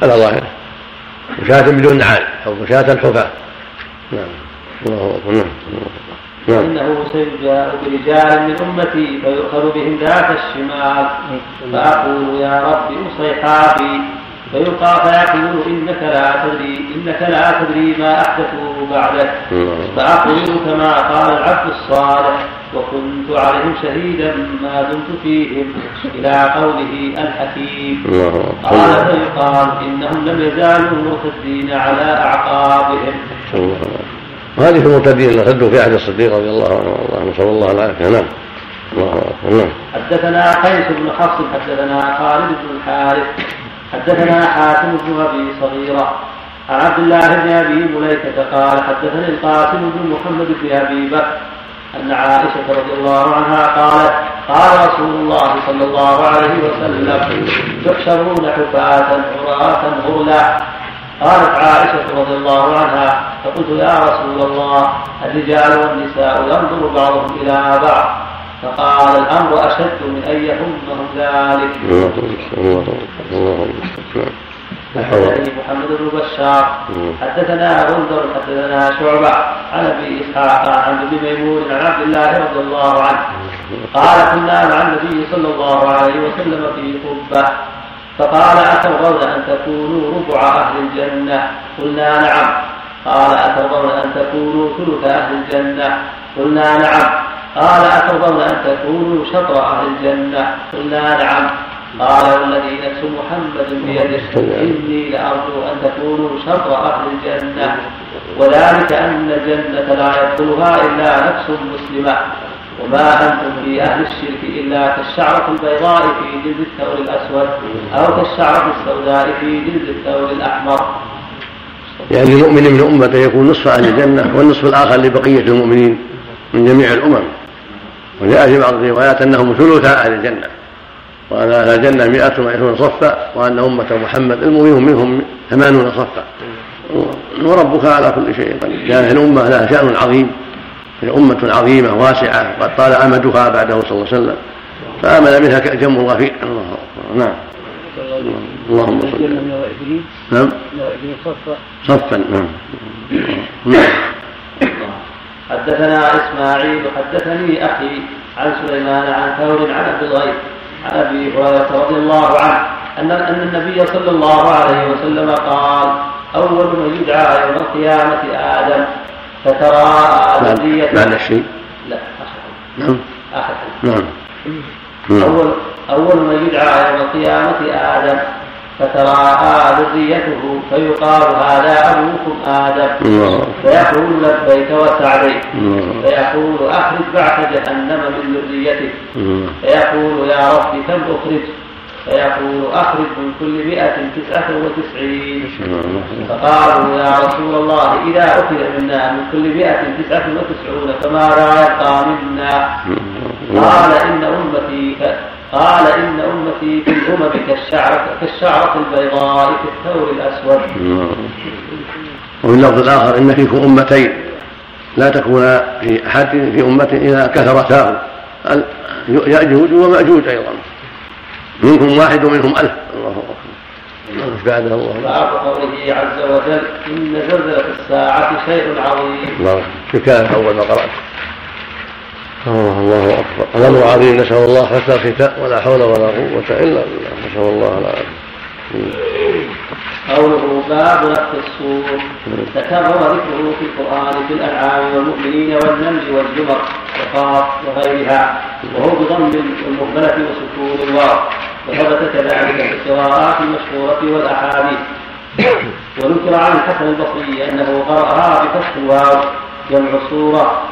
على ظاهره مشاة بدون نعال أو مشاة حفاة نعم. الله أكبر. نعم نعم وإنه سيجاء برجال من أمتي فيؤخذ بهم ذات الشمال. فأقول يا رب أصيحابي. فيلقى فيقول إنك لا تدري إنك لا تدري ما أحدثوا بعدك فأقول كما قال العبد الصالح. وكنت عليهم شهيدا ما دمت فيهم إلى قوله الحكيم. قال فيقال إنهم لم يزالوا مرتدين على أعقابهم. في المرتدين اللي ارتدوا في عهد الصديق رضي الله عنه وارضاه نسال الله العافية. نعم. الله أكبر. نعم. حدثنا قيس بن حفص حدثنا خالد بن الحارث حدثنا حاتم بن أبي صغيرة عن عبد الله بن أبي مليكة قال حدثني القاسم بن محمد بن أبي بكر أن عائشة رضي الله عنها قالت قال رسول الله صلى الله عليه وسلم تحشرون حفاة عراة غرلا قالت عائشة رضي الله عنها فقلت يا رسول الله الرجال والنساء ينظر بعضهم إلى بعض. فقال الأمر أشد من أن يهمهم ذلك. الله الله حدثني محمد بن بشار. حدثنا غندر حدثنا شعبة. عن أبي إسحاق عن ابن ميمون عن عبد الله رضي الله عنه. قال كنا مع النبي صلى الله عليه وسلم في قبة. فقال أترضون أن تكونوا ربع أهل الجنة. قلنا نعم. قال أترضون أن تكونوا ثلث أهل الجنة. قلنا نعم. قال أترضون أن تكونوا شطر أهل الجنة. قلنا نعم. قال والذي نفس محمد بيده. إني لأرجو أن تكونوا شطر أهل الجنة. وذلك أن الجنة لا يدخلها إلا نفس مسلمة. وما أنتم في أهل الشرك إلا كالشعرة البيضاء في جلد الثور الأسود أو كالشعرة السوداء في جلد الثور الأحمر. يعني المؤمن من أمته يكون نصف أهل الجنة والنصف الآخر لبقية المؤمنين من جميع الأمم. وجاء في بعض الروايات أنهم ثلث أهل الجنة. وأن أهل الجنة مئة وعشرون صفا وأن أمة محمد المؤمنون منهم ثمانون صفا. وربك على كل شيء قدير. كانت الأمة لها شأن عظيم هي أمة عظيمة واسعة قد طال أمدها بعده صلى الله عليه وسلم. فآمن منها كم غفير الله نعم. اللهم صل نعم. صفا. نعم. حدثنا إسماعيل حدثني أخي عن سليمان عن ثور عن ابي الغيث عن أبي هريرة رضي الله عنه أن أن النبي صلى الله عليه وسلم قال أول من يدعى يوم القيامة آدم فتراءى ذريته. بعد الشيء لا نعم. اخر نعم. أول أول من يدعى يوم القيامة آدم. فتراءى ذريته فيقال هذا أبوكم آدم. الله فيقول لبيك وسعديك. الله فيقول أخرج بعد جهنم من ذريتك. الله فيقول يا رب كم أخرج فيقول أخرج من كل مئة تسعة وتسعين. فقالوا يا رسول الله إذا أخذ منا من كل مئة تسعة وتسعون فماذا يبقى منا قال إن أمتي قال إن أمتي في الأمم كالشعرة كالشعرة البيضاء في الثور الأسود. وفي اللفظ الآخر إن فيكم أمتين. لا تكون في أحد في أمة إذا كثرتاه يأجوج ومأجوج أيضا. منكم واحد ومنهم ألف. الله أكبر. بعدها الله؟ باب قوله عز وجل إن زلزلة الساعة شيء عظيم. الله كان أول ما قرأت. الله الله أكبر. الأمر عظيم نسأل الله حسن الختام؟ ولا حول ولا قوة إلا بالله. نسأل الله العافية. قوله باب نفخ الصور تكرر ذكره في القرآن في الأنعام والمؤمنين والنمل والزمر وقاف وغيرها وهو بضم المهملة وسكون الواو. وثبت كذلك في القراءات المشهورة والأحاديث. وذكر عن الحسن البصري أنه قرأها بفتح الواو جمع الصورة.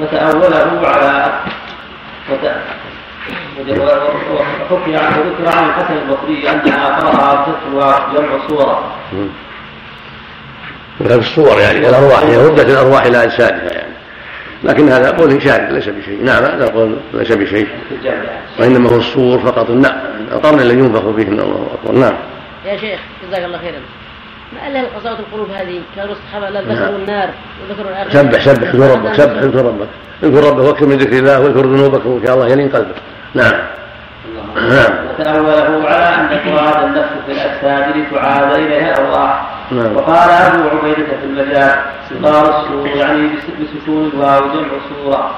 وتأوله على وحكي عنه وذكر عن الحسن البصري انها قرأها بفتح جمع صوره. غير الصور يعني الأرواح هي ردة الأرواح إلى اجسادها يعني. لكن هذا قول شاذ ليس بشيء. نعم هذا قول ليس بشيء. وإنما هو الصور فقط. النعم القرن الذي ينفخ فيه الله اكبر نعم. يا شيخ جزاك الله خيرا. ما أله قساوة القلوب هذه؟ كانوا الصحابة لا. ذكروا النار وذكروا الآخرة سبح سبح اذكر ربك سبح اذكر ربك. اذكر ربك وأكثر من ذكر الله واذكر ذنوبك وان شاء الله يلين قلبك. نعم. نعم. وتأوله على أن إفراد النفس في الأجساد لتعاد إليها الأرواح نعم. وقال أبو عبيدة في المجاز قال الصور يعني بسكون الواو جمع سورة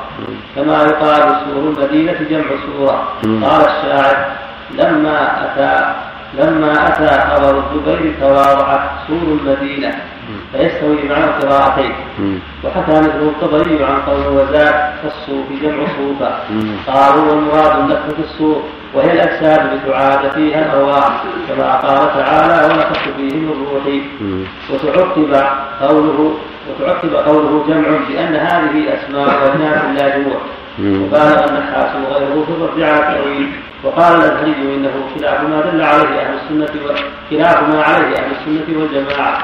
كما يقال سور المدينة جمع سورة قال الشاعر لما أتى لما أتى خبر الزبير تواضعت سور المدينة فيستوي مع القراءتين وحكى مثله الطبري عن قول وزاد كالصوف جمع صوفة قالوا والمراد النفخ في الصور وهي الأجساد بتعاد فيها الأرواح كما قال تعالى ونفخت فيه من روحي وتعقب قوله وتعقب قوله جمع بأن هذه أسماء وأجناس لا جموع وبالغ النحاس وغيره في الرد على التأويل وقال الأزهري إنه خلاف ما دل عليه أهل السنة خلاف ما عليه أهل السنة والجماعة.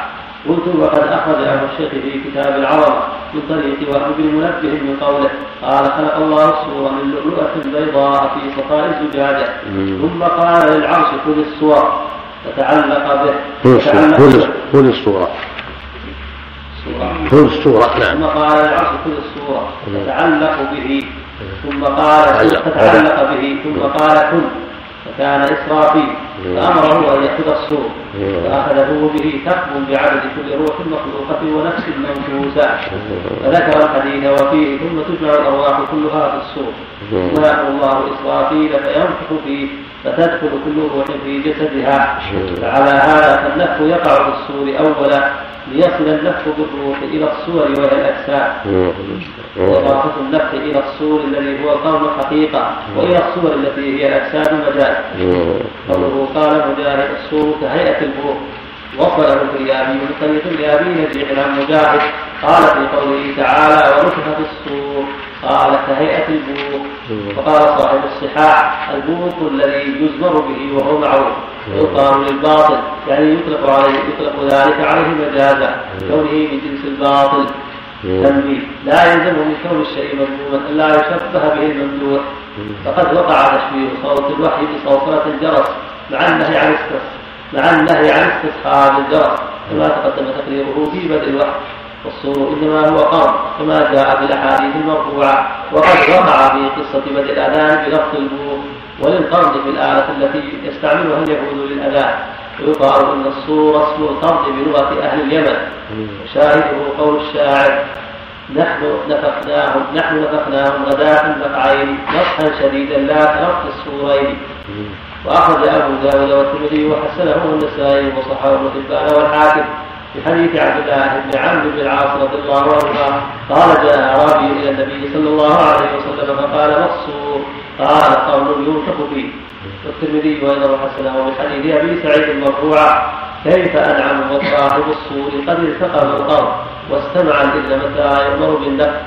قلت وقد أخرج أهل الشيخ في كتاب العظمة من طريق وهب بن منبه من قوله قال خلق الله الصورة من لؤلؤة بيضاء في صفاء الزجاجة. ثم قال للعرش خذ الصور. فتعلق به. خذ الصورة خذ الصورة نعم. ثم قال العرش خذ الصورة. فتعلق به. ثم قال فتعلق به ثم قال كن فكان إسرافيل فأمره أن يأخذ الصور فأخذه به كتب بعدد كل روح مخلوقة ونفس منفوسة فذكر الحديث وفيه ثم تجمع الأرواح كلها في الصور. ثم يأمر الله إسرافيل فينفخ فيه فتدخل كل روح في جسدها. فعلى هذا فالنفخ يقع في الصور أولا ليصل النفخ بالروح إلى الصور وهي الأجساد. وإضافة النفخ إلى الصور الذي هو القول حقيقة وإلى الصور التي هي الأجساد مجاز قوله قال مجاهد الصور كهيئة البروق وصله اليابي من طريق اليابي نجيح عن مجاهد. قال في قوله تعالى ونفخ في الصور. قال كهيئة البروق وقال صاحب الصحاح البروق الذي يزمر به وهو معروف. يقال للباطل. يعني يطلق عليه يطلق ذلك عليه مجازا كونه من جنس الباطل. تنبيه. لا يلزم من كون الشيء مذموما الا يشبه به الممدوح فقد وقع تشبيه صوت الوحي بصوصله الجرس مع النهي عن مع النهي عن استصحاب الجرس كما تقدم تقريره في بدء الوحي. والصور إنما هو قرن كما جاء في الأحاديث المرفوعة وقد وقع في قصة بدء الأذان بلفظ البوق وللقرض في الآلة التي يستعملها اليهود للأذان. ويقال أن الصور اسم القرض بلغة أهل اليمن. وشاهده قول الشاعر نحن نفخناهم نحن نفخناهم غداة نفعين نفخا شديدا لا كنفخ الصورين. وأخرج أبو داود والترمذي وحسنه النسائي وصححه ابن حبان والحاكم. في حديث عبد الله بن عمرو بن العاص رضي الله عنهما قال جاء أعرابي إلى النبي صلى الله عليه وسلم فقال ما الصور قال قول يوثق فيه. والترمذي وأيضا حسنه ومن حديث أبي سعيد مرفوعا كيف أنعم وصاحب الصور قد التقم الأرض واستمع الاذن متى يؤمر بالنفس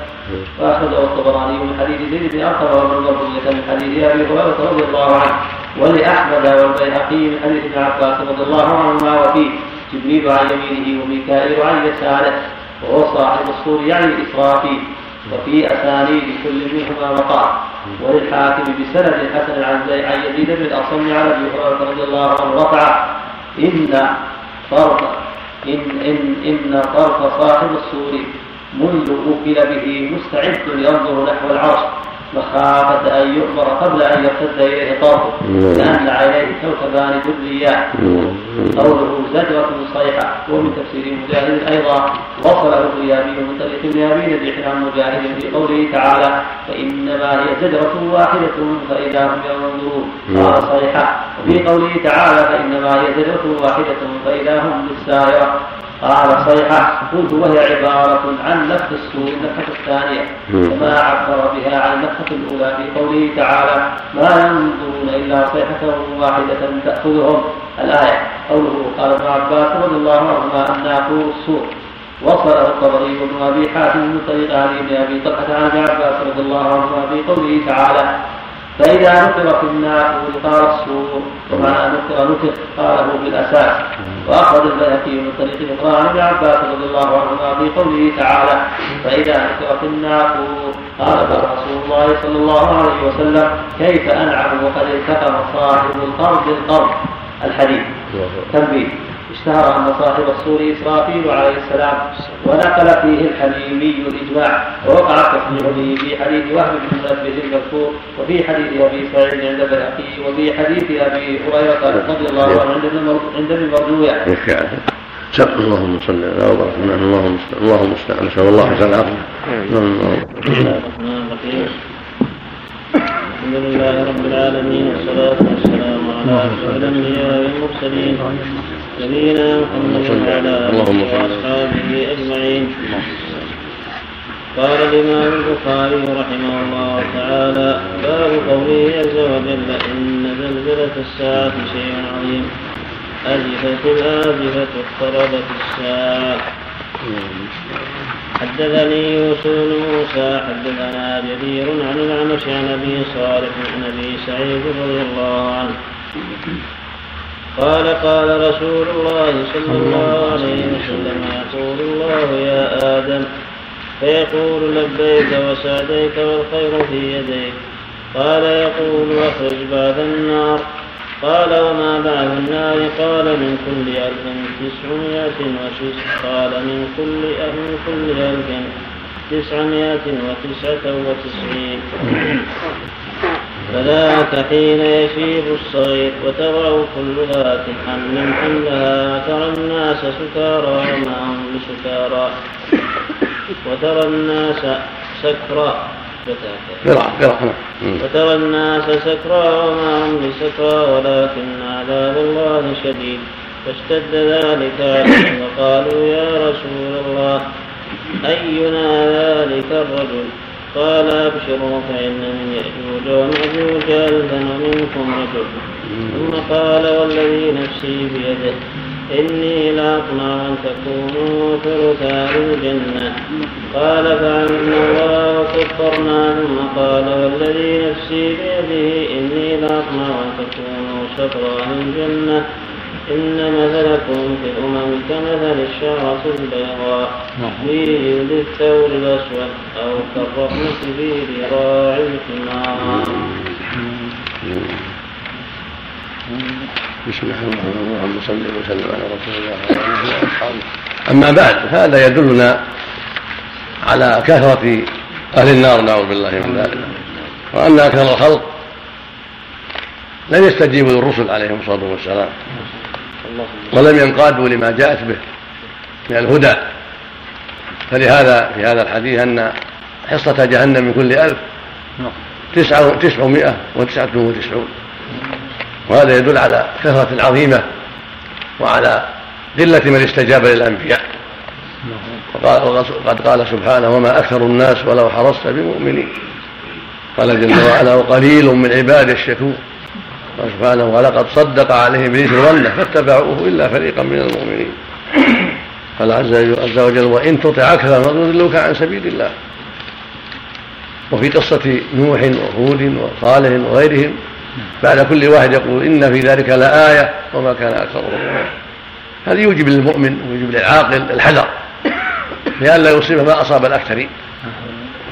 وأخرجه الطبراني من حديث زيد بن أرقم وابن مرضية من حديث أبي هريرة رضي الله عنه. ولأحمد والبيهقي من حديث ابن عباس رضي الله عنهما وفيه. جبريل عن يمينه وميكائيل عن يساره وهو صاحب الصور يعني إسرافيل وفي أسانيد كل منهما مقال وللحاكم بسند حسن عن عن يزيد بن الأصم عن أبي هريرة رضي الله عنه رفع إن طرف إن إن إن طرف صاحب السور منذ أكل به مستعد ينظر نحو العرش. مخافة أن يؤمر قبل أن يرتد إليه طرفه لأن عينيه كوكبان دريان قوله زجرة صيحة. ومن تفسير مجاهد أيضا وصله الغيابي من طريق نجيح عن مجاهد في قوله تعالى فإنما هي زجرة واحدة فإذا هم ينظرون قال صيحة. وفي قوله تعالى فإنما هي زجرة واحدة فإذا هم بالسائرة قال صيحة قلت وهي عبارة عن نفخ السور النفخة الثانية. وما عبر بها عن النفخة الأولى في قوله تعالى ما ينظرون إلا صيحة واحدة تأخذهم. الآية. قوله قال ابن عباس رضي الله عنهما أن ناقور السور. وصله الطبري وابن أبي حاتم من طريق علي بن أبي طلحة عن ابن عباس رضي الله عنهما في قوله تعالى فإذا نقر في الناقور قال السور ومعنى نقر نفخ قاله بالأساس. وأخرج البيهقي من طريق عن ابن عباس رضي الله عنهما في قوله تعالى فإذا نقر في الناقور قال رسول الله صلى الله عليه وسلم كيف أنعم وقد التقم صاحب القرض القرض الحديث. تنبيه. اشتهر أن صاحب الصور إسرافيل عليه السلام ونقل فيه الحليمي الإجماع ووقع التصريح به في حديث وهب بن منبه المذكور وفي حديث أبي سعيد عند البيهقي وفي حديث أبي هريرة رضي الله عنه عند ابن مردوية اللهم صل على وبارك اللهم اللهم استعان نسال الله حسن العفو الحمد لله رب العالمين والصلاة والسلام على أشرف الأنبياء والمرسلين. نبينا محمد وعلى على- وأصحابه أجمعين. قال الإمام البخاري رحمه الله تعالى باب قوله عز وجل إن زلزلة الساعة شيء عظيم. أزفت الآزفة اقتربت الساعة. حدثني يوسف بن موسى حدثنا جرير عن الأعمش عن أبي صالح عن أبي سعيد رضي الله عنه. قال قال رسول الله صلى الله عليه وسلم. يقول الله يا آدم فيقول لبيك وسعديك والخير في يديك. قال يقول أخرج بعد النار. قال وما بعد النار؟ قال من كل ألف تسعمائة وتسع. قال من كل من كل ألف تسعمائة وتسعة وتسعين. فذاك حين يشيب الصغير وتضع كل ذات حمل حملها وترى الناس سكارى وما هم بسكارى وترى الناس سكرى. وترى الناس سكرى وما هم بسكرى ولكن عذاب الله شديد. فاشتد ذلك عليهم وقالوا يا رسول الله أينا ذلك الرجل؟ قال أبشروا فإن من يأجوج ومأجوج ألفا ومنكم رجل. ثم قال والذي نفسي بيده إني لأطمع أن تكونوا ثلث أهل الجنة. قال الله وكفرنا ثم قال والذي نفسي بيده إني لأطمع أن تكونوا شطر أهل الجنة. إن مثلكم في الأمم كمثل الشعرة البيضاء في جلد الثور الأسود أو كالرحمة في ذراع الحمار. بسم الله الرحمن الرحيم صل وسلم على رسول الله وعلى اله واصحابه أما بعد هذا يدلنا على كثرة أهل النار نعوذ بالله من ذلك. وأن أكثر الخلق لم يستجيبوا للرسل عليهم الصلاة والسلام. ولم ينقادوا لما جاءت به من الهدى. فلهذا في هذا الحديث أن حصة جهنم من كل ألف تسعة تسعمائة وتسعة وتسعون. وهذا يدل على كثرة عظيمة وعلى قلة من استجاب للأنبياء. وقال قد قال سبحانه وما أكثر الناس ولو حرصت بمؤمنين. قال جل وعلا وقليل من عباد الشكور. سبحانه ولقد صدق عليه إبليس الظن فاتبعوه إلا فريقا من المؤمنين. قال عز وجل وإن تطع أكثر من يضلوك عن سبيل الله. وفي قصة نوح وهود وصالح وغيرهم بعد كل واحد يقول إن في ذلك لآية وما كان أكثرهم هذا يوجب للمؤمن ويوجب للعاقل الحذر لئلا يصيب ما أصاب الأكثرين.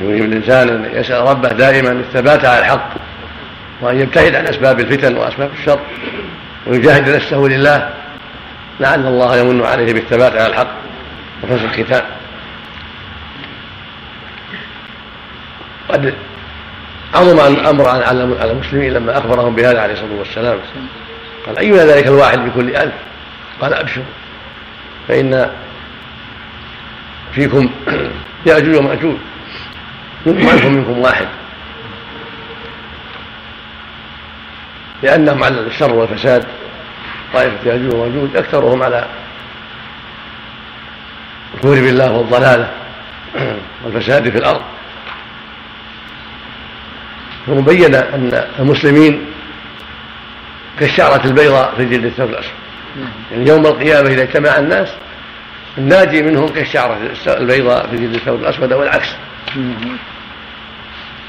يوجب الإنسان أن يسأل ربه دائما الثبات على الحق. وأن يبتعد عن أسباب الفتن وأسباب الشر ويجاهد نفسه لله لعل الله يمن عليه بالثبات على الحق وحسن الختام. قد عظم الأمر على المسلمين لما أخبرهم بهذا عليه الصلاة والسلام. قال أينا ذلك الواحد بكل ألف؟ قال أبشروا فإن فيكم يأجوج ومأجوج ألف منكم واحد. لأنهم على الشر والفساد طائفة ياجوج وماجوج أكثرهم على الكفر بالله والضلالة والفساد في الأرض. ثم بين أن المسلمين كالشعرة البيضاء في جلد الثوب الأسود. يعني يوم القيامة إذا اجتمع الناس الناجي منهم كالشعرة البيضاء في جلد الثوب الأسود والعكس.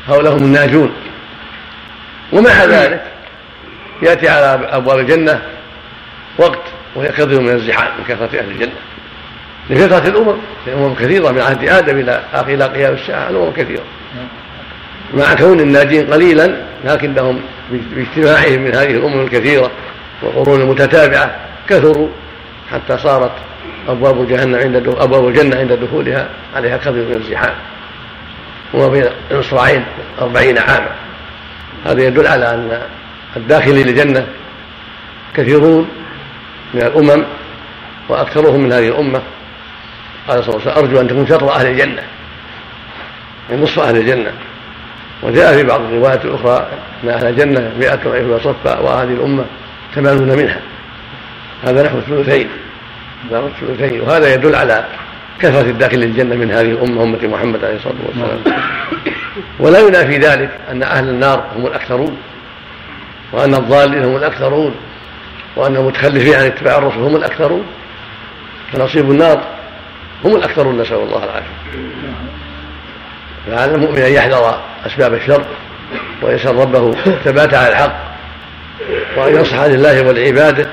هؤلاء هم الناجون. ومع ذلك يأتي على أبواب الجنة وقت وهي كثير من الزحام من كثرة أهل الجنة. لكثرة الأمم الأمم كثيرة من عهد آدم إلى إلى قيام الساعة الأمم كثيرة. مع كون الناجين قليلا لكنهم باجتماعهم من هذه الأمم الكثيرة والقرون المتتابعه كثروا حتى صارت أبواب جهنم عند أبواب الجنة عند دخولها عليها كثير من الزحام. وما بين الاصبعين أربعين عاما. هذا يدل على أن الداخلين للجنة كثيرون من الأمم وأكثرهم من هذه الأمة. قال صلى الله عليه وسلم أرجو أن تكون شطر أهل الجنة من نصف أهل الجنة. وجاء في بعض الروايات الأخرى أن أهل الجنة مئة وعشرون صفا وهذه الأمة ثمانون منها. هذا نحو الثلثين نحو الثلثين. وهذا يدل على كثرة الداخل للجنة من هذه الأمة أمة محمد عليه الصلاة والسلام. ولا ينافي ذلك أن أهل النار هم الأكثرون. وأن الضالين هم الأكثرون وأن المتخلفين عن اتباع الرسل هم الأكثرون فنصيب النار هم الأكثرون نسأل الله العافية. فعلى المؤمن أن يحذر أسباب الشر ويسأل ربه الثبات على الحق وأن ينصح لله ولعباده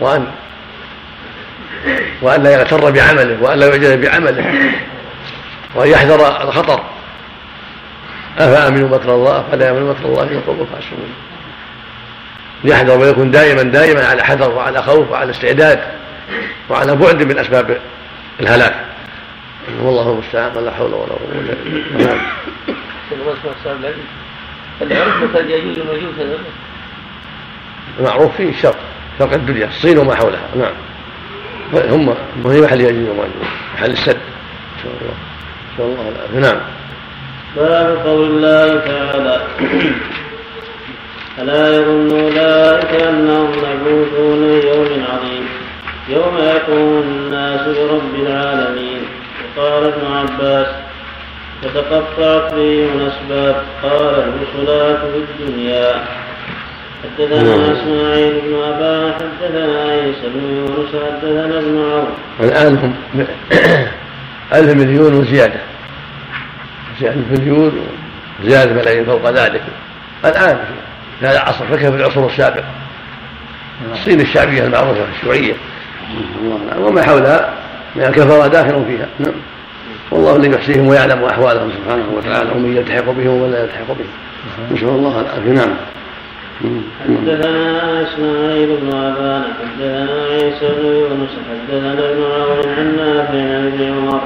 وأن وأن لا يغتر بعمله وأن لا يعجل بعمله وأن يحذر الخطر. أفأمنوا مكر الله فلا يأمن مكر الله القوم الفاسقون يحذر ويكون دائما دائما على حذر وعلى خوف وعلى استعداد وعلى بعد من أسباب الهلاك. والله المستعان ولا حول ولا قوة إلا بالله. نعم. العرف قد يجوز المجوس معروف فيه الشرق شرق الدنيا الصين وما حولها. نعم. هم هي محل يجوز وماجوز محل السد. إن شاء الله. إن شاء الله. العافيه نعم. باب قول الله تعالى ألا يظن أولئك أنهم مبعوثون ليوم عظيم. يوم يقوم الناس لرب العالمين. وقال ابن عباس فتقطعت بهم الأسباب. قال الوصلات في الدنيا حدثنا إسماعيل بن أبا حدثنا عيسى بن يونس حدثنا ابن عون الآن هم ألف مليون وزيادة. ألف مليون وزيادة ملايين فوق ذلك. الآن في هذا العصر فكيف في العصور السابقة. الصين الشعبية المعروفة الشيوعية. وما حولها من الكفرة داخل فيها. نعم. والله الذي يحصيهم ويعلم أحوالهم سبحانه وتعالى ومن يلتحق بهم ومن لا يلتحق بهم. نسأل الله العافية. نعم. حدثنا إسماعيل بن ابان حدثنا عيسى بن يونس حدثنا ابن عون عن نافع عن ابن عمر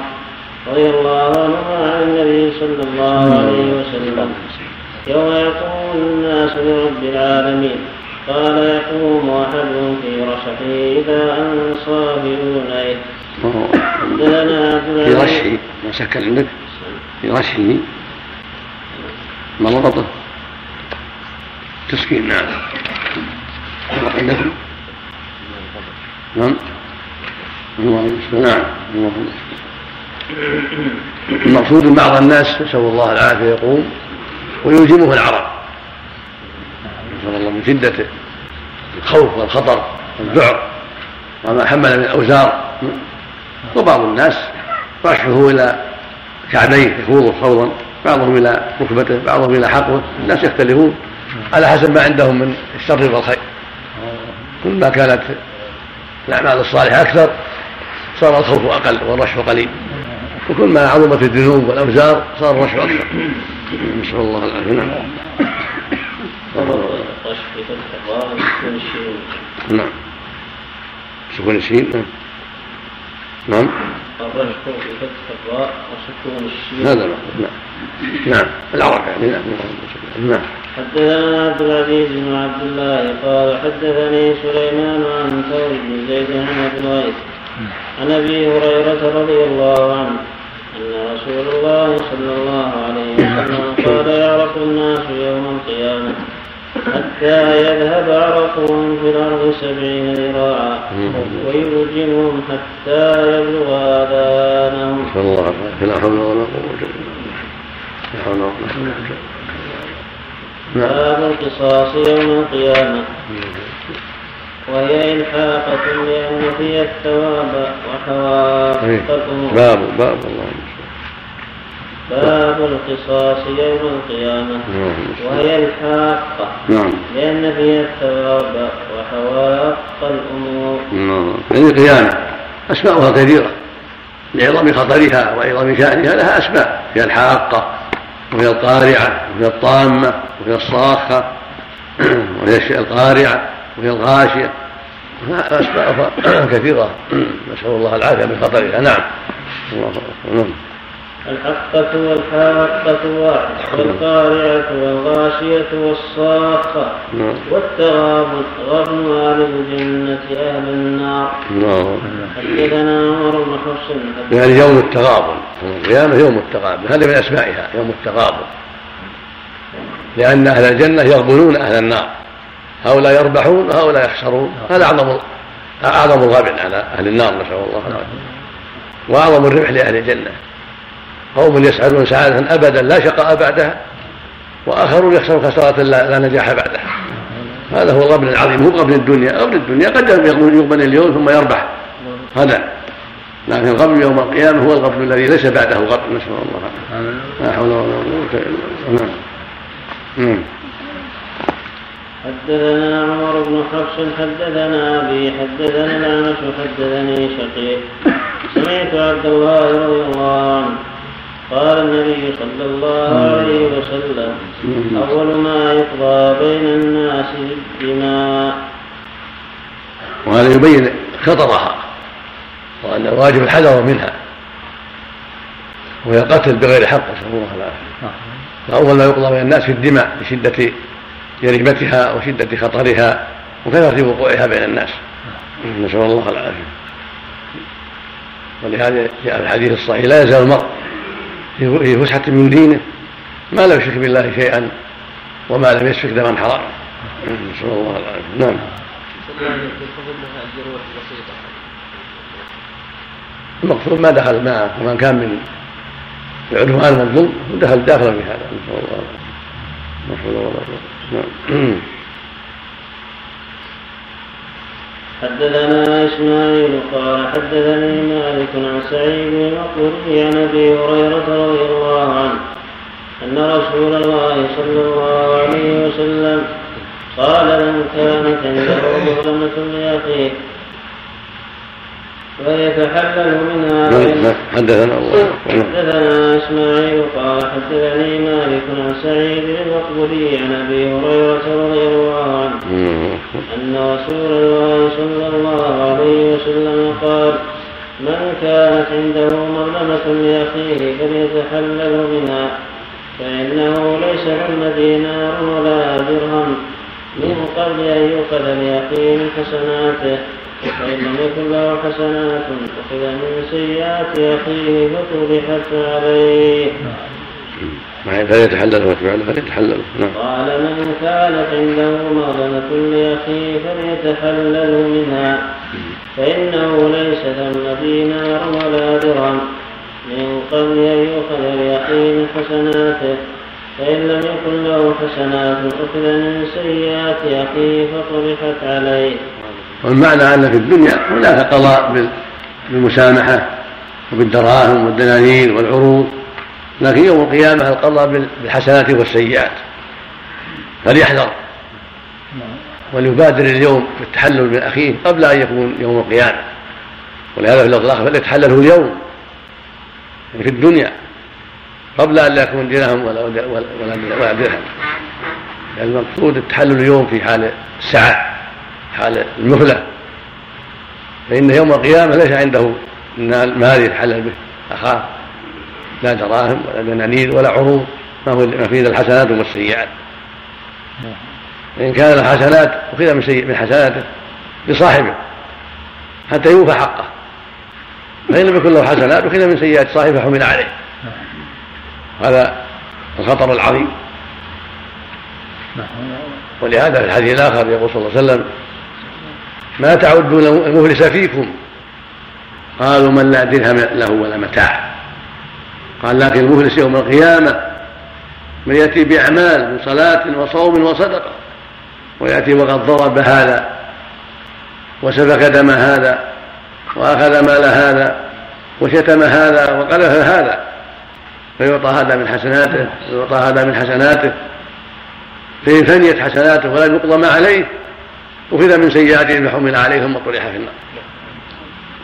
رضي الله عنهما عن النبي صلى الله عليه وسلم. يوم يقوم الناس لرب العالمين. قال يقوم احدهم في رشحه إلى انصاف اذنيه في رشه ما سكن عندك. في رشه مرضته تسكين نعم. عندكم نعم. الله نعم. الله المقصود بعض الناس نسأل الله العافية يقوم. ويلزمه العرب. نسأل الله من شدة الخوف والخطر والذعر وما حمل من أوزار. وبعض الناس رشحه إلى كعبيه يخوضه خوضا بعضهم إلى ركبته بعضهم إلى حقه. الناس يختلفون على حسب ما عندهم من الشر والخير. كل ما كانت الأعمال الصالحة أكثر صار الخوف أقل والرشح قليل. وكل ما عظمت الذنوب والأوزار صار الرشح أكثر. نسأل الله العافية. نعم. نعم سكون الشين نعم. نعم الرشح في فتح الراء وسكون الشين هذا نعم. نعم. العرب يعني نعم. نعم. حدثنا عبد العزيز بن عبد الله قال حدثني سليمان عن ثور بن زيد ابي الغيث عن أبي هريرة رضي الله عنه أن رسول الله صلى الله عليه وسلم قال يعرف الناس يوم القيامة حتى يذهب عرقهم في الأرض سبعين ذراعا ويلجمهم حتى يبلغ آذانهم. نسأل الله لا حول ولا قوة إلا بالله. لا حول ولا قوة إلا بالله. باب القصاص يوم القيامة وهي إلحاقة لأن فيها الثواب إيه. باب باب الله. باب القصاص يوم القيامة. وهي إلحاقة نعم. لأن فيها الثواب وحواق الأمور. نعم. يعني القيامة أسماؤها كثيرة. لعظم خطرها وعظم شأنها لها أسماء. هي الحاقة وهي القارعة وهي الطامة وهي الصاخة وهي القارعة. وهي الغاشية. أسماء كثيرة. نسأل الله العافية من خطرها نعم. الله نعم. الحقة والحاقة واحد والقارعة والغاشية والصاخة نعم. والتغابن غبن أهل الجنة أهل النار. نعم حدثنا عمر بن حفص يعني يوم التغابن. القيامة يوم التغابن. هذا من أسمائها يوم التغابن. لأن أهل الجنة يغبنون أهل النار. هؤلاء يربحون وهؤلاء يخسرون. هذا أعظم أعظم الغبن على أهل النار نسأل الله العافية وأعظم الربح لأهل الجنة. قوم يسعدون سعادة أبدا لا شقاء بعدها وآخرون يخسرون خسارة لا نجاح بعدها. هذا هو الغبن العظيم هو غبن الدنيا غبن الدنيا. قد يغبن اليوم ثم يربح. هذا. لكن الغبن يوم القيامة هو الغبن الذي ليس بعده غبن نسأل الله. لا حول ولا قوة إلا بالله. نعم. حدثنا عمر بن حفص حدثنا أبي حدثنا الأعمش حدثني شقيق. سمعت عبد الله رضي الله عنه. قال النبي صلى الله عليه وسلم أول ما يقضى بين الناس الدماء وهذا يبين خطرها وأن الواجب الحذر منها. وهي القتل بغير حق نسأل الله العافية. فأول ما يقضى بين الناس في الدماء لشده جريمتها وشدة خطرها وكثرة وقوعها بين الناس. نسأل الله العافية. ولهذا جاء في الحديث الصحيح لا يزال المرء في فسحة من دينه ما لم يشرك بالله شيئا وما لم يسفك دما حراما نسأل الله العافية. نعم. المقصود ما دخل معه ومن كان من العدوان والظلم دخل داخلا في هذا. نسأل الله العافية. قوة حدثنا إسماعيل قال حدثني مالك عن سعيد بن مقبول عن أبي هريرة رضي الله عنه أن رسول الله صلى الله عليه وسلم قال من كانت عنده مظلمه لأخيه ويتحلل منها نعم، نعم. حدثنا الله. حدثنا إسماعيل قال حدثني مالك عن سعيد المقبولي عن أبي هريرة رضي الله عنه. أن رسول الله صلى الله عليه وسلم قال من كانت عنده مظلمة لأخيه فليتحلل منها فإنه ليس ثم دينار ولا درهم من قبل أن يؤخذ لأخيه من حسناته. فإن لم يكن له حسنات أخذ من سيئات أخيه فطرحت عليه. فليتحلل ويتبع فليتحلل نعم. قال من كانت عنده مظلمة لأخيه فليتحلل منها. فإنه ليس ثم دينار ولا درهم. من قبل أن يؤخذ لأخيه من حسناته. فإن لم يكن له حسنات أخذ من سيئات أخيه فطرحت عليه. والمعنى أن في الدنيا هناك قضاء بالمسامحة وبالدراهم والدنانير والعروض لكن يوم القيامة القضاء بالحسنات والسيئات. فليحذر. وليبادر اليوم بالتحلل من أخيه قبل أن يكون يوم القيامة. ولهذا في الآخر فليتحلله اليوم. يعني في الدنيا. قبل أن لا يكون درهم ولا ولا ولا درهم. يعني المقصود التحلل اليوم في حال السعة حال المهلة فإن يوم القيامة ليس عنده مال يتحلل به. أخاه لا دراهم ولا دنانير ولا عروض. ما هو ما فيه الحسنات والسيئات. فإن كان الحسنات أخذ من سيء من حسناته لصاحبه حتى يوفى حقه. فإن لم يكن له حسنات أخذ من سيئات صاحبه حمل عليه. هذا الخطر العظيم. ولهذا في الحديث الآخر يقول صلى الله عليه وسلم ما تعدون المفلس فيكم؟ قالوا من لا درهم له ولا متاع. قال لكن المفلس يوم القيامة من يأتي بأعمال من صلاة وصوم وصدقة ويأتي وقد ضرب هذا وسفك دم هذا وأخذ مال هذا وشتم هذا وقذف هذا. فيعطى هذا من حسناته ويعطى هذا من حسناته فإن فنيت حسناته ولم يقضى ما عليه. أخذ من سيئاته فحمل عليه ثم طرح في النار.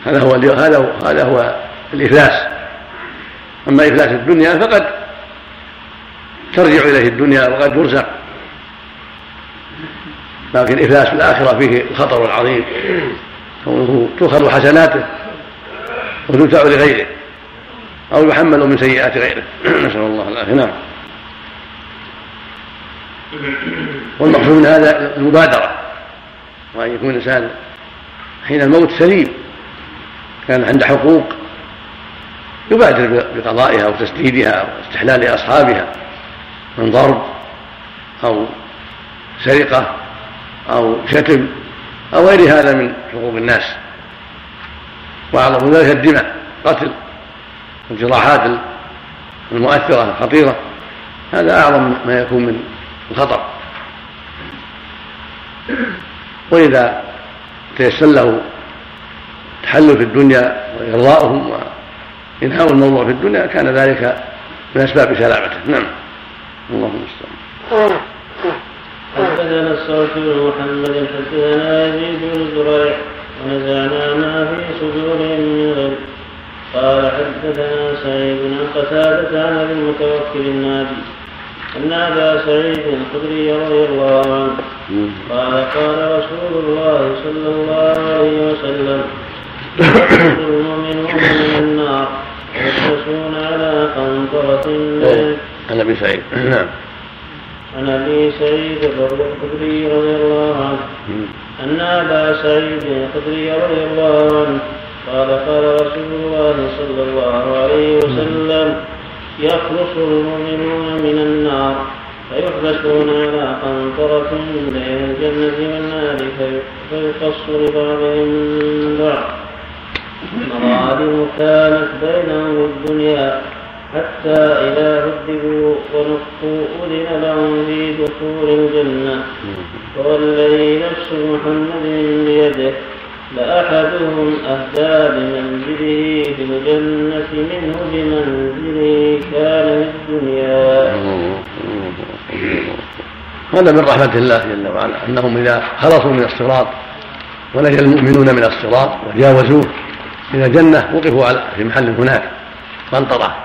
هذا هو هذا هو هذا هو الإفلاس. أما إفلاس الدنيا فقد ترجع إليه الدنيا وقد يرزق. لكن إفلاس الآخرة فيه الخطر العظيم. كونه تؤخذ حسناته وتدفع لغيره أو يحمل من سيئات غيره. نسأل الله العافية. نعم. والمقصود من هذا المبادرة. وأن يكون الإنسان حين الموت سليم كان عنده حقوق يبادر بقضائها وتسديدها واستحلال أصحابها من ضرب أو سرقة أو شتم أو غير هذا من حقوق الناس. وأعظم ذلك الدماء قتل الجراحات المؤثرة الخطيرة. هذا أعظم ما يكون من الخطر. وإذا تيسر له تحلل في الدنيا وإرضاؤهم وإنهاء الموضوع في الدنيا كان ذلك من أسباب سلامته. نعم. اللهم المستعان حدثنا الصوت بن محمد حدثنا يزيد بن زريع ونزعنا ما في صدورهم من غل قال حدثنا سعيد بن قتادة عن المتوكل النادي. أن أبا سعيد الخدري رضي الله عنه. قال قال رسول الله صلى الله عليه وسلم المؤمنون من النار يحرسون على قنطرة عن أبي سعيد. نعم. عن أبي سعيد الخدري رضي الله عنه. أن ابا سعيد الخدري رضي الله عنه. قال قال رسول الله صلى الله عليه وسلم يخلص المؤمنون من النار فيحبسون على قنطرة بين الجنة والنار فيقص لبعضهم من بعض. مظالم كانت بينهم الدنيا حتى إذا هدبوا ونقوا أذن لهم في دخول الجنة. والذي نفس محمد بيده لأحدهم أهدى بمنزله في الجنة منه بمنزله كان في الدنيا. هذا من رحمة الله جل وعلا أنهم إذا خلصوا من الصراط ونجا المؤمنون من الصراط وجاوزوه إلى الجنة وقفوا على في محل هناك قنطرة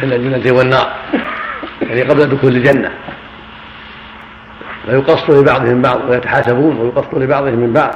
بين الجنة والنار يعني قبل دخول الجنة. فيقص لبعضهم بعض ويتحاسبون ويقص لبعضهم من بعض.